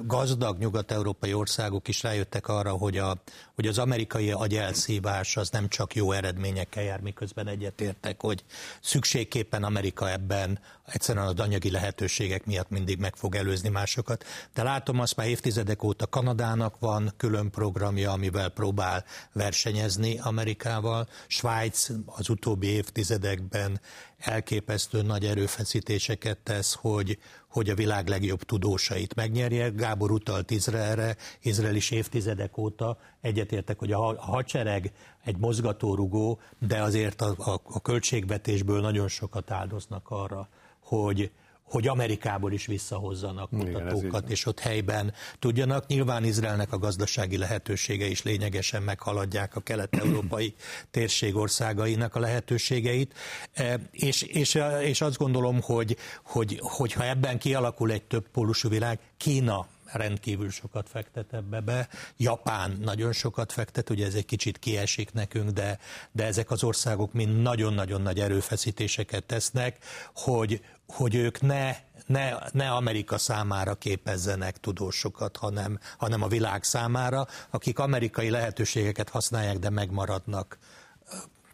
gazdag nyugat-európai országok is rájöttek arra, hogy, a, hogy az amerikai agyelszívás az nem csak jó eredményekkel jár, miközben egyetértek, hogy szükségképpen Amerika ebben egyszerűen az anyagi lehetőségek miatt mindig meg fog előzni másokat. De látom azt már évtizedek óta Kanadának van külön programja, amivel próbál versenyezni Amerikával. Svájc az utóbbi évtizedekben elképesztő nagy erőfeszítéseket tesz, hogy, hogy a világ legjobb tudósait megnyerje. Gábor utalt Izraelre, Izrael is évtizedek óta egyetértek, hogy a hadsereg egy mozgatórugó, de azért a, a, a költségvetésből nagyon sokat áldoznak arra, hogy, hogy Amerikából is visszahozzanak kutatókat, Igen, és ott helyben tudjanak. Nyilván Izraelnek a gazdasági lehetősége is lényegesen meghaladják a kelet-európai térség országainak a lehetőségeit, e, és, és, és azt gondolom, hogy, hogy, hogy ha ebben kialakul egy több pólusú világ, Kína rendkívül sokat fektet ebbe be. Japán nagyon sokat fektet, ugye ez egy kicsit kiesik nekünk, de, de ezek az országok mind nagyon-nagyon nagy erőfeszítéseket tesznek, hogy, hogy ők ne, ne, ne Amerika számára képezzenek tudósokat, hanem, hanem a világ számára, akik amerikai lehetőségeket használják, de megmaradnak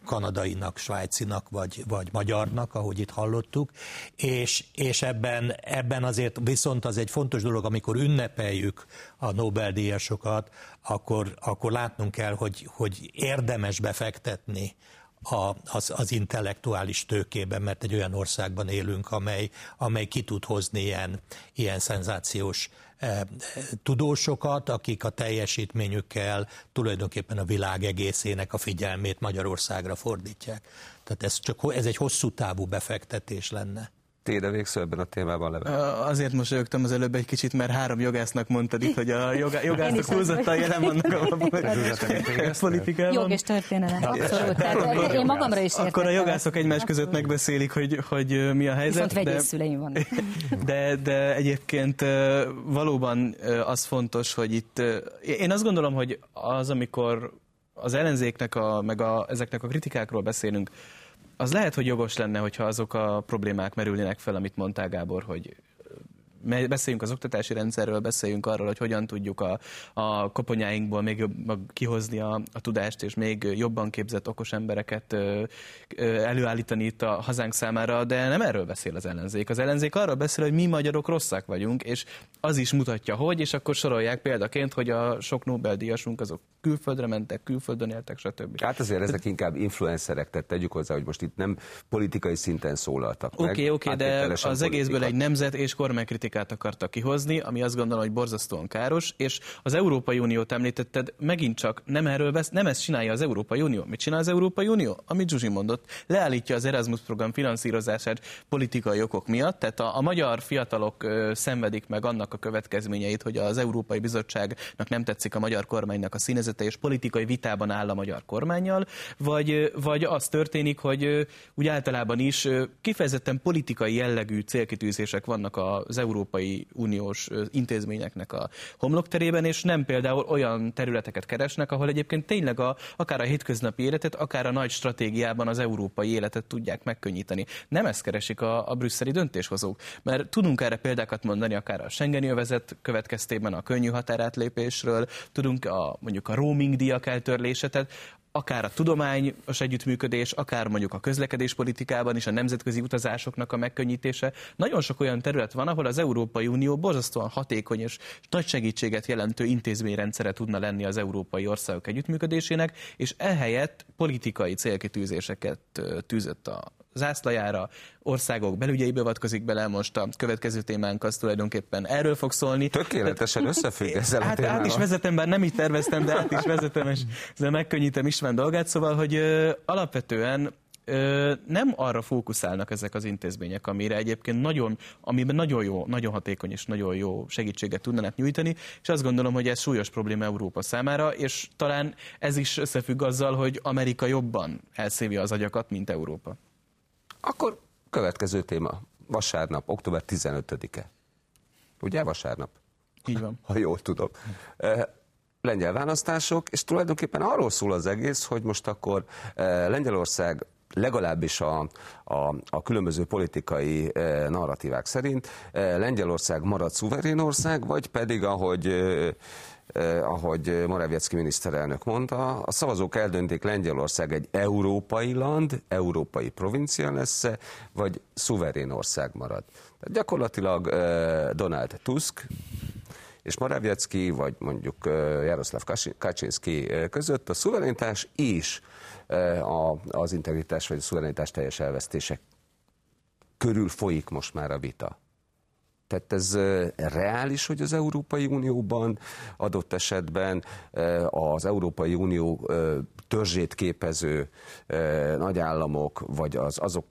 kanadainak, svájcinak vagy, vagy magyarnak, ahogy itt hallottuk, és, és ebben, ebben azért viszont az egy fontos dolog, amikor ünnepeljük a Nobel-díjasokat, akkor, akkor látnunk kell, hogy, hogy érdemes befektetni a, az, az intellektuális tőkében, mert egy olyan országban élünk, amely, amely ki tud hozni ilyen, ilyen szenzációs tudósokat, akik a teljesítményükkel tulajdonképpen a világ egészének a figyelmét Magyarországra fordítják. Tehát ez, csak, ez egy hosszú távú befektetés lenne. Téde végszó ebben a témában leve. Azért most rögtem az előbb egy kicsit, mert három jogásznak mondtad itt, hogy a jogá, jogászok túlzottan jelen vannak a politikában. Jog és történelem, abszolút. Tehát én magamra is értem. Akkor a jogászok egymás között megbeszélik, hogy, hogy mi a helyzet. Viszont vegyész szüleim vannak. De, de egyébként valóban az fontos, hogy itt, én azt gondolom, hogy az, amikor az ellenzéknek, a, meg a, ezeknek a kritikákról beszélünk, az lehet, hogy jogos lenne, hogyha azok a problémák merülnének fel, amit mondtál Gábor, hogy beszéljünk az oktatási rendszerről, beszéljünk arról, hogy hogyan tudjuk a, a koponyáinkból még jobb, kihozni a, a tudást, és még jobban képzett okos embereket ö, ö, előállítani itt a hazánk számára, de nem erről beszél az ellenzék. Az ellenzék arról beszél, hogy mi magyarok rosszak vagyunk, és az is mutatja, hogy, és akkor sorolják példaként, hogy a sok Nobel-díjasunk azok külföldre mentek, külföldön éltek, stb. Hát azért ezek inkább influencerek, tehát tegyük hozzá, hogy most itt nem politikai szinten szólaltak Oké, okay, oké, okay, de az politika. egészből egy nemzet és kormánykritika politikát akartak kihozni, ami azt gondolom, hogy borzasztóan káros, és az Európai Uniót említetted, megint csak nem erről vesz, nem ezt csinálja az Európai Unió. Mit csinál az Európai Unió? Amit Zsuzsi mondott, leállítja az Erasmus program finanszírozását politikai okok miatt, tehát a, a magyar fiatalok ö, szenvedik meg annak a következményeit, hogy az Európai Bizottságnak nem tetszik a magyar kormánynak a színezete, és politikai vitában áll a magyar kormányjal, vagy, vagy az történik, hogy úgy általában is kifejezetten politikai jellegű célkitűzések vannak az Európai Európai Uniós intézményeknek a homlokterében, és nem például olyan területeket keresnek, ahol egyébként tényleg a, akár a hétköznapi életet, akár a nagy stratégiában az európai életet tudják megkönnyíteni. Nem ezt keresik a, a brüsszeli döntéshozók, mert tudunk erre példákat mondani, akár a Schengeni övezet következtében a könnyű határátlépésről, tudunk a, mondjuk a roaming díjak eltörlése, tehát akár a tudományos együttműködés, akár mondjuk a közlekedéspolitikában is a nemzetközi utazásoknak a megkönnyítése. Nagyon sok olyan terület van, ahol az Európai Unió borzasztóan hatékony és nagy segítséget jelentő intézményrendszere tudna lenni az európai országok együttműködésének, és ehelyett politikai célkitűzéseket tűzött a zászlajára, országok belügyeibe avatkozik bele, most a következő témánk az tulajdonképpen erről fog szólni. Tökéletesen összefügg ezzel hát, a témával. Hát is vezetem, bár nem így terveztem, de át is vezetem, és ezzel megkönnyítem István dolgát, szóval, hogy ö, alapvetően ö, nem arra fókuszálnak ezek az intézmények, amire egyébként nagyon, amiben nagyon jó, nagyon hatékony és nagyon jó segítséget tudnának nyújtani, és azt gondolom, hogy ez súlyos probléma Európa számára, és talán ez is összefügg azzal, hogy Amerika jobban elszívja az agyakat, mint Európa. Akkor következő téma. Vasárnap, október 15-e. Ugye vasárnap? Így van. Ha jól tudom. Lengyel választások, és tulajdonképpen arról szól az egész, hogy most akkor Lengyelország legalábbis a, a, a különböző politikai narratívák szerint Lengyelország marad szuverén ország, vagy pedig, ahogy eh, ahogy Morawiecki miniszterelnök mondta, a szavazók eldöntik Lengyelország egy európai land, európai provincia lesz vagy szuverén ország marad. Tehát gyakorlatilag eh, Donald Tusk és Morawiecki, vagy mondjuk eh, Jaroszláv Kaczynski eh, között a szuverenitás és eh, az integritás vagy a szuverenitás teljes elvesztése körül folyik most már a vita. Tehát ez reális, hogy az Európai Unióban adott esetben az Európai Unió törzsét képező nagyállamok, vagy az, azok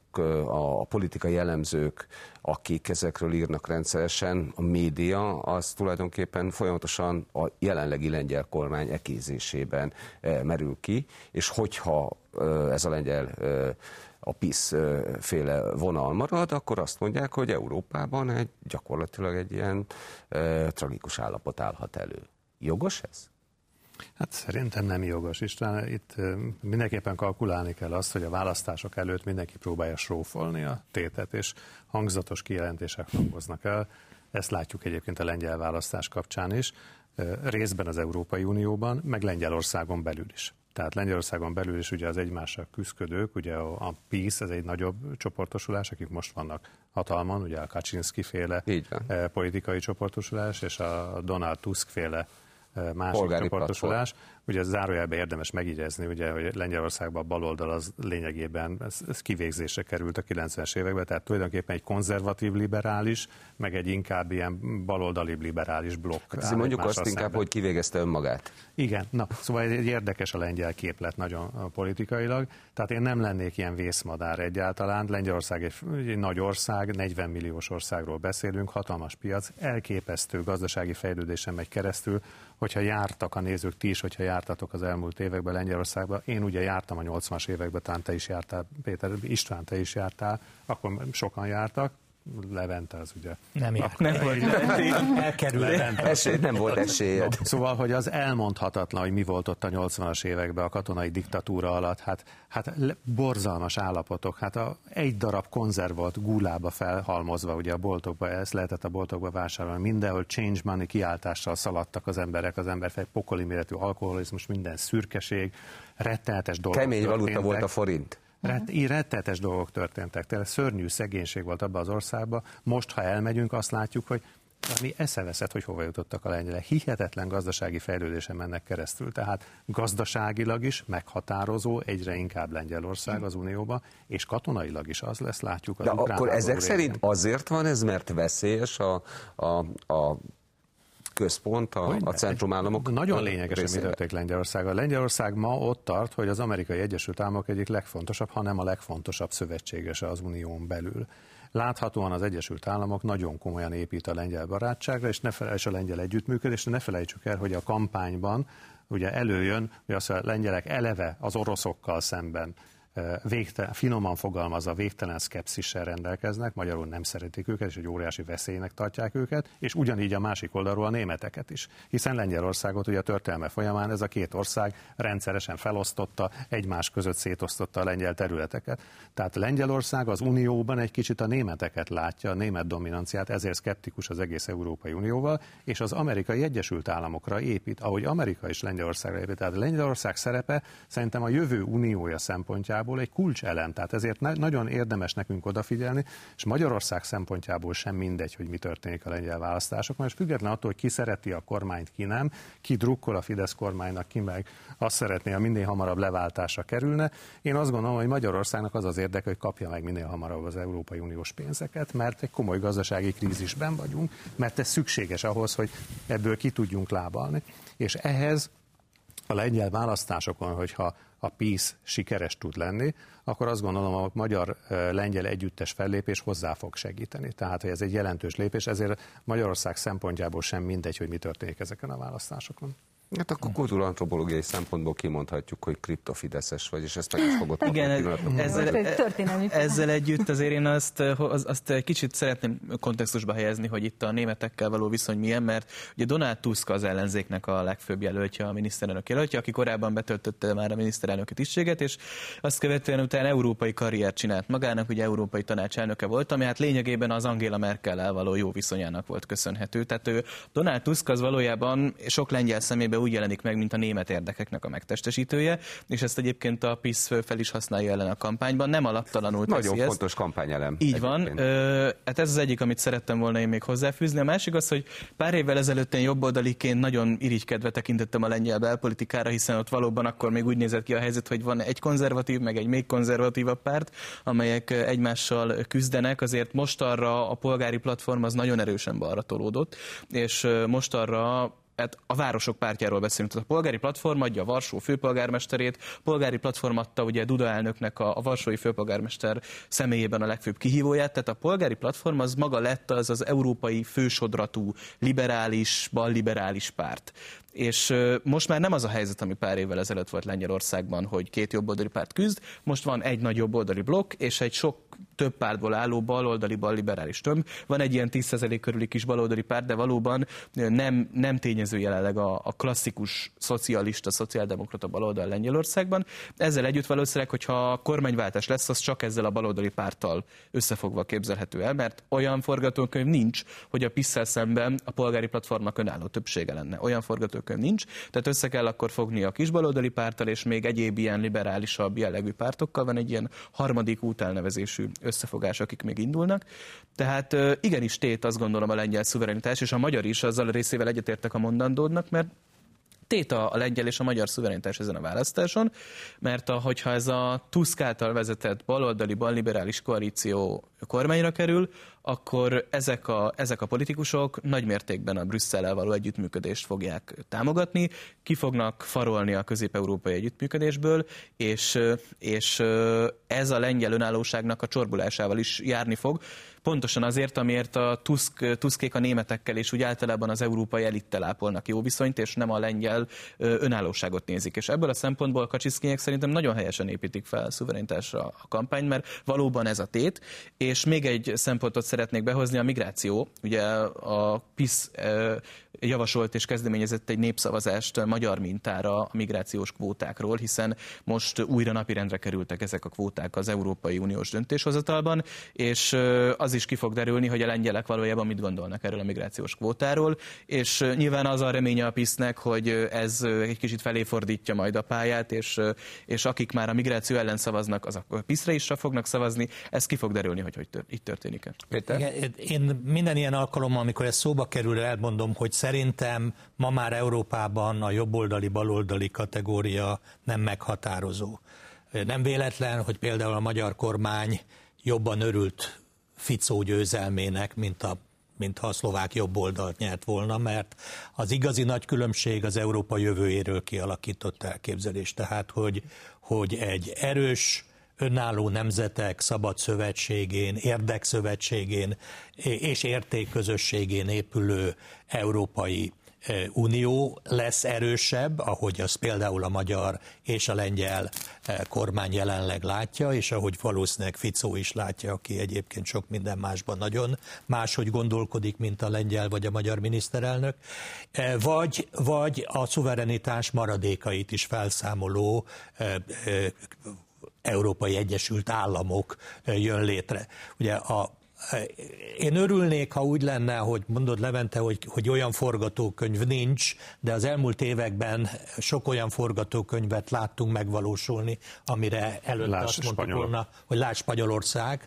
a politikai jellemzők, akik ezekről írnak rendszeresen, a média, az tulajdonképpen folyamatosan a jelenlegi lengyel kormány ekézésében merül ki, és hogyha ez a lengyel a PISZ féle vonal marad, akkor azt mondják, hogy Európában egy, gyakorlatilag egy ilyen e, tragikus állapot állhat elő. Jogos ez? Hát szerintem nem jogos. István, itt mindenképpen kalkulálni kell azt, hogy a választások előtt mindenki próbálja srófolni a tétet, és hangzatos kijelentések hangoznak el. Ezt látjuk egyébként a lengyel választás kapcsán is, részben az Európai Unióban, meg Lengyelországon belül is. Tehát Lengyelországon belül is ugye az egymással küzdködők, ugye a, PISZ, ez egy nagyobb csoportosulás, akik most vannak hatalman, ugye a Kaczynski féle eh, politikai csoportosulás, és a Donald Tusk féle eh, másik Polgári csoportosulás. Platform. Ugye zárójelben érdemes megígézni, ugye, hogy Lengyelországban a baloldal az lényegében ez, ez kivégzésre került a 90-es években, tehát tulajdonképpen egy konzervatív liberális, meg egy inkább ilyen baloldali liberális blokk. Hát mondjuk azt szemben. inkább, hogy kivégezte önmagát. Igen, na, szóval egy érdekes a lengyel képlet nagyon politikailag, tehát én nem lennék ilyen vészmadár egyáltalán. Lengyelország egy, egy nagy ország, 40 milliós országról beszélünk, hatalmas piac, elképesztő gazdasági fejlődésen megy keresztül, hogyha jártak a nézők, ti is, hogyha jártatok az elmúlt években Lengyelországban, én ugye jártam a 80-as években, talán te is jártál, Péter, István, te is jártál, akkor sokan jártak, Levente az ugye. Nem járt. Nem volt Levente. Esély, nem volt esélyed. No, szóval, hogy az elmondhatatlan, hogy mi volt ott a 80-as években a katonai diktatúra alatt, hát, hát borzalmas állapotok, hát a, egy darab konzerv volt gúlába felhalmozva, ugye a boltokba, ezt lehetett a boltokba vásárolni, mindenhol change money kiáltással szaladtak az emberek, az emberfej pokoli méretű alkoholizmus, minden szürkeség, rettenetes dolgok Kemény valuta volt a forint. Rett, így rettetes dolgok történtek. Tehát szörnyű szegénység volt abban az országban. Most, ha elmegyünk, azt látjuk, hogy ami eszeveszett, hogy hova jutottak a lengyelek. Hihetetlen gazdasági fejlődésen mennek keresztül. Tehát gazdaságilag is meghatározó egyre inkább Lengyelország az Unióba, és katonailag is az lesz, látjuk. Az De akkor ezek szerint azért van ez, mert veszélyes a, a, a központ a, a centrumállamok. Nagyon lényeges, hogy mi történik Lengyelországgal. Lengyelország ma ott tart, hogy az amerikai Egyesült Államok egyik legfontosabb, hanem a legfontosabb szövetségese az unión belül. Láthatóan az Egyesült Államok nagyon komolyan épít a lengyel barátságra, és, ne felejts a lengyel együttműködésre, ne felejtsük el, hogy a kampányban ugye előjön, hogy az a lengyelek eleve az oroszokkal szemben végtelen, finoman fogalmazva végtelen szkepszissel rendelkeznek, magyarul nem szeretik őket, és egy óriási veszélynek tartják őket, és ugyanígy a másik oldalról a németeket is. Hiszen Lengyelországot ugye a történelme folyamán ez a két ország rendszeresen felosztotta, egymás között szétosztotta a lengyel területeket. Tehát Lengyelország az Unióban egy kicsit a németeket látja, a német dominanciát, ezért szkeptikus az egész Európai Unióval, és az amerikai Egyesült Államokra épít, ahogy Amerika is Lengyelországra épít. Tehát Lengyelország szerepe szerintem a jövő uniója szempontjából szempontjából egy kulcselem, tehát ezért nagyon érdemes nekünk odafigyelni, és Magyarország szempontjából sem mindegy, hogy mi történik a lengyel választásokon, és független attól, hogy ki szereti a kormányt, ki nem, ki drukkol a Fidesz kormánynak, ki meg azt szeretné, ha minél hamarabb leváltásra kerülne. Én azt gondolom, hogy Magyarországnak az az érdeke, hogy kapja meg minél hamarabb az Európai Uniós pénzeket, mert egy komoly gazdasági krízisben vagyunk, mert ez szükséges ahhoz, hogy ebből ki tudjunk lábalni. És ehhez a lengyel választásokon, hogyha a PISZ sikeres tud lenni, akkor azt gondolom a magyar-lengyel együttes fellépés hozzá fog segíteni. Tehát, hogy ez egy jelentős lépés, ezért Magyarország szempontjából sem mindegy, hogy mi történik ezeken a választásokon. Hát akkor kultúrantropológiai szempontból kimondhatjuk, hogy kriptofideszes vagy, és ezt meg is fogod Igen, ezzel, ezzel együtt azért én azt, az, azt kicsit szeretném kontextusba helyezni, hogy itt a németekkel való viszony milyen, mert ugye Donald Tusk az ellenzéknek a legfőbb jelöltje, a miniszterelnök jelöltje, aki korábban betöltötte már a miniszterelnöki tisztséget, és azt követően utána európai karriert csinált magának, ugye európai tanácselnöke volt, ami hát lényegében az Angela Merkel-el való jó viszonyának volt köszönhető. Tehát ő, Donald Tusk az valójában sok lengyel szemébe úgy jelenik meg, mint a német érdekeknek a megtestesítője, és ezt egyébként a PISZ fel is használja ellen a kampányban, nem alaptalanul Nagyon teszi fontos ezt. kampányelem. Így egyébként. van. Ö, hát ez az egyik, amit szerettem volna én még hozzáfűzni. A másik az, hogy pár évvel ezelőtt én jobboldaliként nagyon irigykedve tekintettem a lengyel belpolitikára, hiszen ott valóban akkor még úgy nézett ki a helyzet, hogy van egy konzervatív, meg egy még konzervatívabb párt, amelyek egymással küzdenek, azért most arra a polgári platform az nagyon erősen balra tolódott, és most arra hát a városok pártjáról beszélünk. Tehát a polgári platform adja a Varsó főpolgármesterét, polgári platform adta ugye Duda elnöknek a, a Varsói főpolgármester személyében a legfőbb kihívóját, tehát a polgári platform az maga lett az az európai fősodratú liberális, balliberális párt. És most már nem az a helyzet, ami pár évvel ezelőtt volt Lengyelországban, hogy két jobboldali párt küzd, most van egy nagy jobboldali blokk, és egy sok több pártból álló baloldali, balliberális tömb. Van egy ilyen 10% körüli kis baloldali párt, de valóban nem, nem tényező jelenleg a, a klasszikus szocialista, szociáldemokrata baloldal Lengyelországban. Ezzel együtt valószínűleg, hogyha a kormányváltás lesz, az csak ezzel a baloldali párttal összefogva képzelhető el, mert olyan forgatókönyv nincs, hogy a PISZ szemben a polgári platformnak önálló többsége lenne. Olyan forgatókönyv nincs, tehát össze kell akkor fogni a kisbaloldali párttal, és még egyéb ilyen liberálisabb jellegű pártokkal van egy ilyen harmadik útelnevezésű összefogás, akik még indulnak. Tehát igenis tét azt gondolom a lengyel szuverenitás, és a magyar is azzal a részével egyetértek a mondandódnak, mert tét a, a lengyel és a magyar szuverenitás ezen a választáson, mert a, hogyha ez a Tusk által vezetett baloldali, balliberális koalíció kormányra kerül, akkor ezek a, ezek a politikusok nagy mértékben a Brüsszellel való együttműködést fogják támogatni, ki fognak farolni a közép-európai együttműködésből, és, és ez a lengyel önállóságnak a csorbulásával is járni fog. Pontosan azért, amiért a Tusk, Tuskék a németekkel és úgy általában az európai elittel ápolnak jó viszonyt, és nem a lengyel önállóságot nézik. És ebből a szempontból Kacsiszkinyek szerintem nagyon helyesen építik fel a szuverenitásra a kampány, mert valóban ez a tét. És még egy szempontot szeretnék behozni, a migráció. Ugye a PISZ javasolt és kezdeményezett egy népszavazást magyar mintára a migrációs kvótákról, hiszen most újra napirendre kerültek ezek a kvóták az Európai Uniós döntéshozatalban, és az is ki fog derülni, hogy a lengyelek valójában mit gondolnak erről a migrációs kvótáról, és nyilván az a reménye a PISZ-nek, hogy ez egy kicsit felé fordítja majd a pályát, és, és akik már a migráció ellen szavaznak, az a PISZ-re is fognak szavazni, ez ki fog derülni, hogy, hogy így történik-e. Péter? Én minden ilyen alkalommal, amikor ez szóba kerül, elmondom, hogy Szerintem ma már Európában a jobboldali, baloldali kategória nem meghatározó. Nem véletlen, hogy például a magyar kormány jobban örült Ficó győzelmének, mint a mint ha a szlovák jobb oldalt nyert volna, mert az igazi nagy különbség az Európa jövőjéről kialakított elképzelés. Tehát, hogy, hogy egy erős, önálló nemzetek szabad szövetségén, érdekszövetségén és értékközösségén épülő európai e, Unió lesz erősebb, ahogy az például a magyar és a lengyel e, kormány jelenleg látja, és ahogy valószínűleg Ficó is látja, aki egyébként sok minden másban nagyon máshogy gondolkodik, mint a lengyel vagy a magyar miniszterelnök, e, vagy, vagy a szuverenitás maradékait is felszámoló Európai Egyesült Államok jön létre. Ugye a én örülnék, ha úgy lenne, hogy mondod Levente, hogy, hogy olyan forgatókönyv nincs, de az elmúlt években sok olyan forgatókönyvet láttunk megvalósulni, amire előtt láss azt mondtuk volna, hogy láss Spanyolország,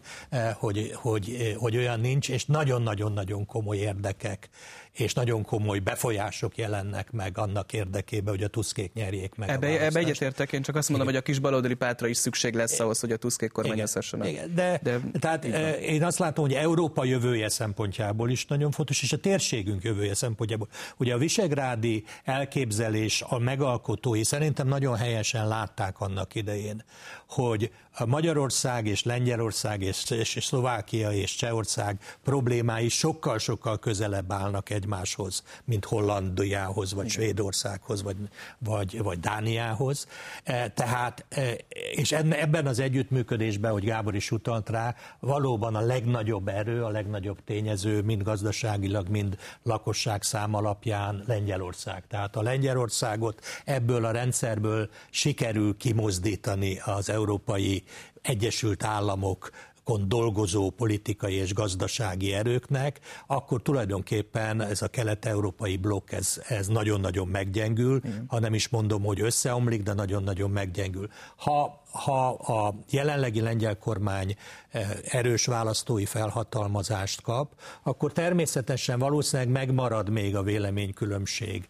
hogy, hogy, hogy olyan nincs, és nagyon-nagyon-nagyon komoly érdekek és nagyon komoly befolyások jelennek meg annak érdekében, hogy a tuszkék nyerjék meg Ebbe, a ebbe egyetértek, én csak azt mondom, Igen. hogy a kis baloldali pátra is szükség lesz ahhoz, hogy a tuszkék kormányozhassanak. Igen. De, de, tehát én azt látom, hogy Európa jövője szempontjából is nagyon fontos, és a térségünk jövője szempontjából. Ugye a visegrádi elképzelés a megalkotói szerintem nagyon helyesen látták annak idején, hogy a Magyarország és Lengyelország és, és, és Szlovákia és Csehország problémái sokkal-sokkal közelebb állnak egymáshoz, mint Hollandiához, vagy Svédországhoz, vagy, vagy, vagy Dániához. E, tehát, e, és ebben az együttműködésben, hogy Gábor is utalt rá, valóban a legnagyobb erő, a legnagyobb tényező, mind gazdaságilag, mind lakosság szám alapján Lengyelország. Tehát a Lengyelországot ebből a rendszerből sikerül kimozdítani az európai Egyesült Államok dolgozó politikai és gazdasági erőknek, akkor tulajdonképpen ez a kelet-európai blokk ez, ez nagyon-nagyon meggyengül, Igen. ha nem is mondom, hogy összeomlik, de nagyon-nagyon meggyengül. Ha, ha a jelenlegi lengyel kormány eh, erős választói felhatalmazást kap, akkor természetesen valószínűleg megmarad még a véleménykülönbség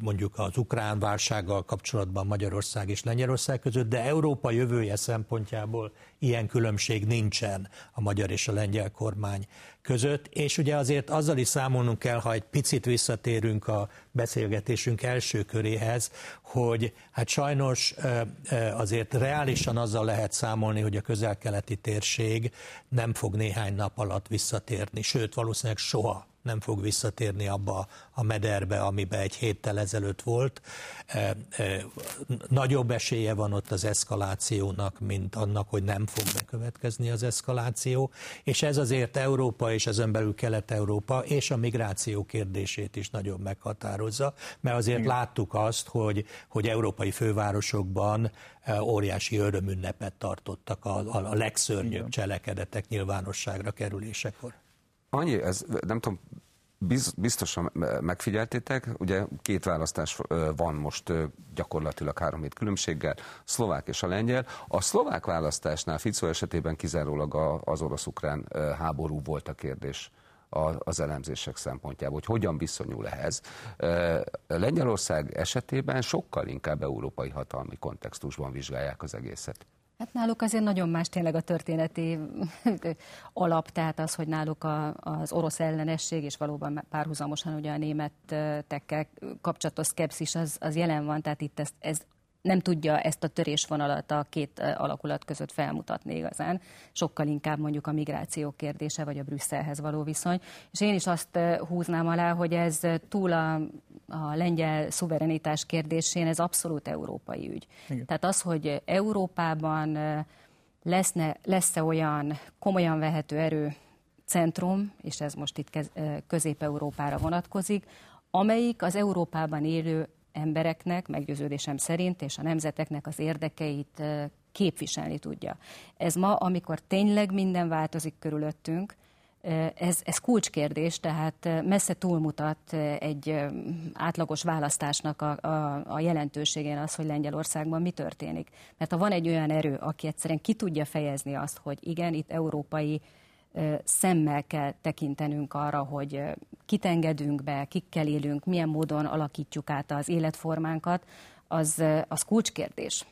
mondjuk az ukrán válsággal kapcsolatban Magyarország és Lengyelország között, de Európa jövője szempontjából ilyen különbség nincsen a magyar és a lengyel kormány között, és ugye azért azzal is számolnunk kell, ha egy picit visszatérünk a beszélgetésünk első köréhez, hogy hát sajnos azért reálisan azzal lehet számolni, hogy a közel-keleti térség nem fog néhány nap alatt visszatérni, sőt valószínűleg soha nem fog visszatérni abba a mederbe, amiben egy héttel ezelőtt volt. E, e, nagyobb esélye van ott az eszkalációnak, mint annak, hogy nem fog bekövetkezni az eszkaláció, és ez azért Európa és ezen belül Kelet-Európa és a migráció kérdését is nagyon meghatározza, mert azért Igen. láttuk azt, hogy, hogy európai fővárosokban e, óriási örömünnepet tartottak a, a, a legszörnyűbb Igen. cselekedetek nyilvánosságra kerülésekor. Annyi, ez nem tudom, biztosan megfigyeltétek, ugye két választás van most gyakorlatilag három hét különbséggel, szlovák és a lengyel. A szlovák választásnál Fico esetében kizárólag az orosz-ukrán háború volt a kérdés. az elemzések szempontjából, hogy hogyan viszonyul ehhez. Lengyelország esetében sokkal inkább európai hatalmi kontextusban vizsgálják az egészet. Hát náluk azért nagyon más tényleg a történeti alap, tehát az, hogy náluk a, az orosz ellenesség, és valóban párhuzamosan ugye a németekkel kapcsolatos szkepszis az, az jelen van, tehát itt ez, ez nem tudja ezt a törésvonalat a két alakulat között felmutatni igazán. Sokkal inkább mondjuk a migráció kérdése, vagy a Brüsszelhez való viszony. És én is azt húznám alá, hogy ez túl a, a lengyel szuverenitás kérdésén, ez abszolút európai ügy. Igen. Tehát az, hogy Európában leszne, lesz-e olyan komolyan vehető erő centrum, és ez most itt Közép-Európára vonatkozik, amelyik az Európában élő embereknek, meggyőződésem szerint, és a nemzeteknek az érdekeit képviselni tudja. Ez ma, amikor tényleg minden változik körülöttünk, ez, ez kulcskérdés, tehát messze túlmutat egy átlagos választásnak a, a, a jelentőségén az, hogy Lengyelországban mi történik. Mert ha van egy olyan erő, aki egyszerűen ki tudja fejezni azt, hogy igen, itt európai szemmel kell tekintenünk arra, hogy kit engedünk be, kikkel élünk, milyen módon alakítjuk át az életformánkat, az, az kulcskérdés.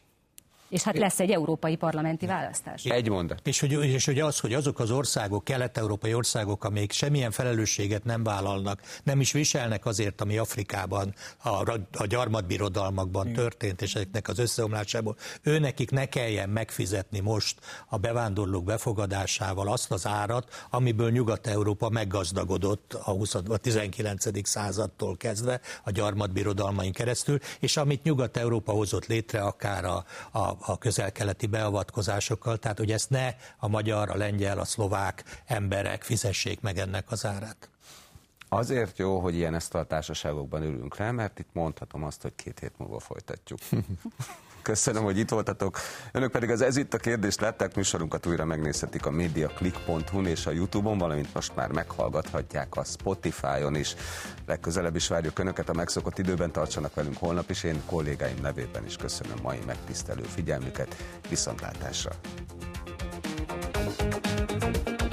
És hát lesz egy európai parlamenti választás. Egy mondat. És hogy, és hogy az, hogy azok az országok, kelet-európai országok, amelyek semmilyen felelősséget nem vállalnak, nem is viselnek azért, ami Afrikában, a, a gyarmatbirodalmakban történt, és ezeknek az összeomlásából, őnekik ne kelljen megfizetni most a bevándorlók befogadásával azt az árat, amiből Nyugat-Európa meggazdagodott a, 20, a 19. századtól kezdve, a gyarmatbirodalmain keresztül, és amit Nyugat-Európa hozott létre, akár a, a a közel-keleti beavatkozásokkal, tehát hogy ezt ne a magyar, a lengyel, a szlovák emberek fizessék meg ennek az árát. Azért jó, hogy ilyen ezt a társaságokban ülünk rá, mert itt mondhatom azt, hogy két hét múlva folytatjuk. Köszönöm, hogy itt voltatok. Önök pedig az Ez itt a kérdést látták, műsorunkat újra megnézhetik a mediaclick.hu-n és a Youtube-on, valamint most már meghallgathatják a Spotify-on is. Legközelebb is várjuk Önöket a megszokott időben, tartsanak velünk holnap is, én kollégáim nevében is köszönöm mai megtisztelő figyelmüket. Viszontlátásra! thank you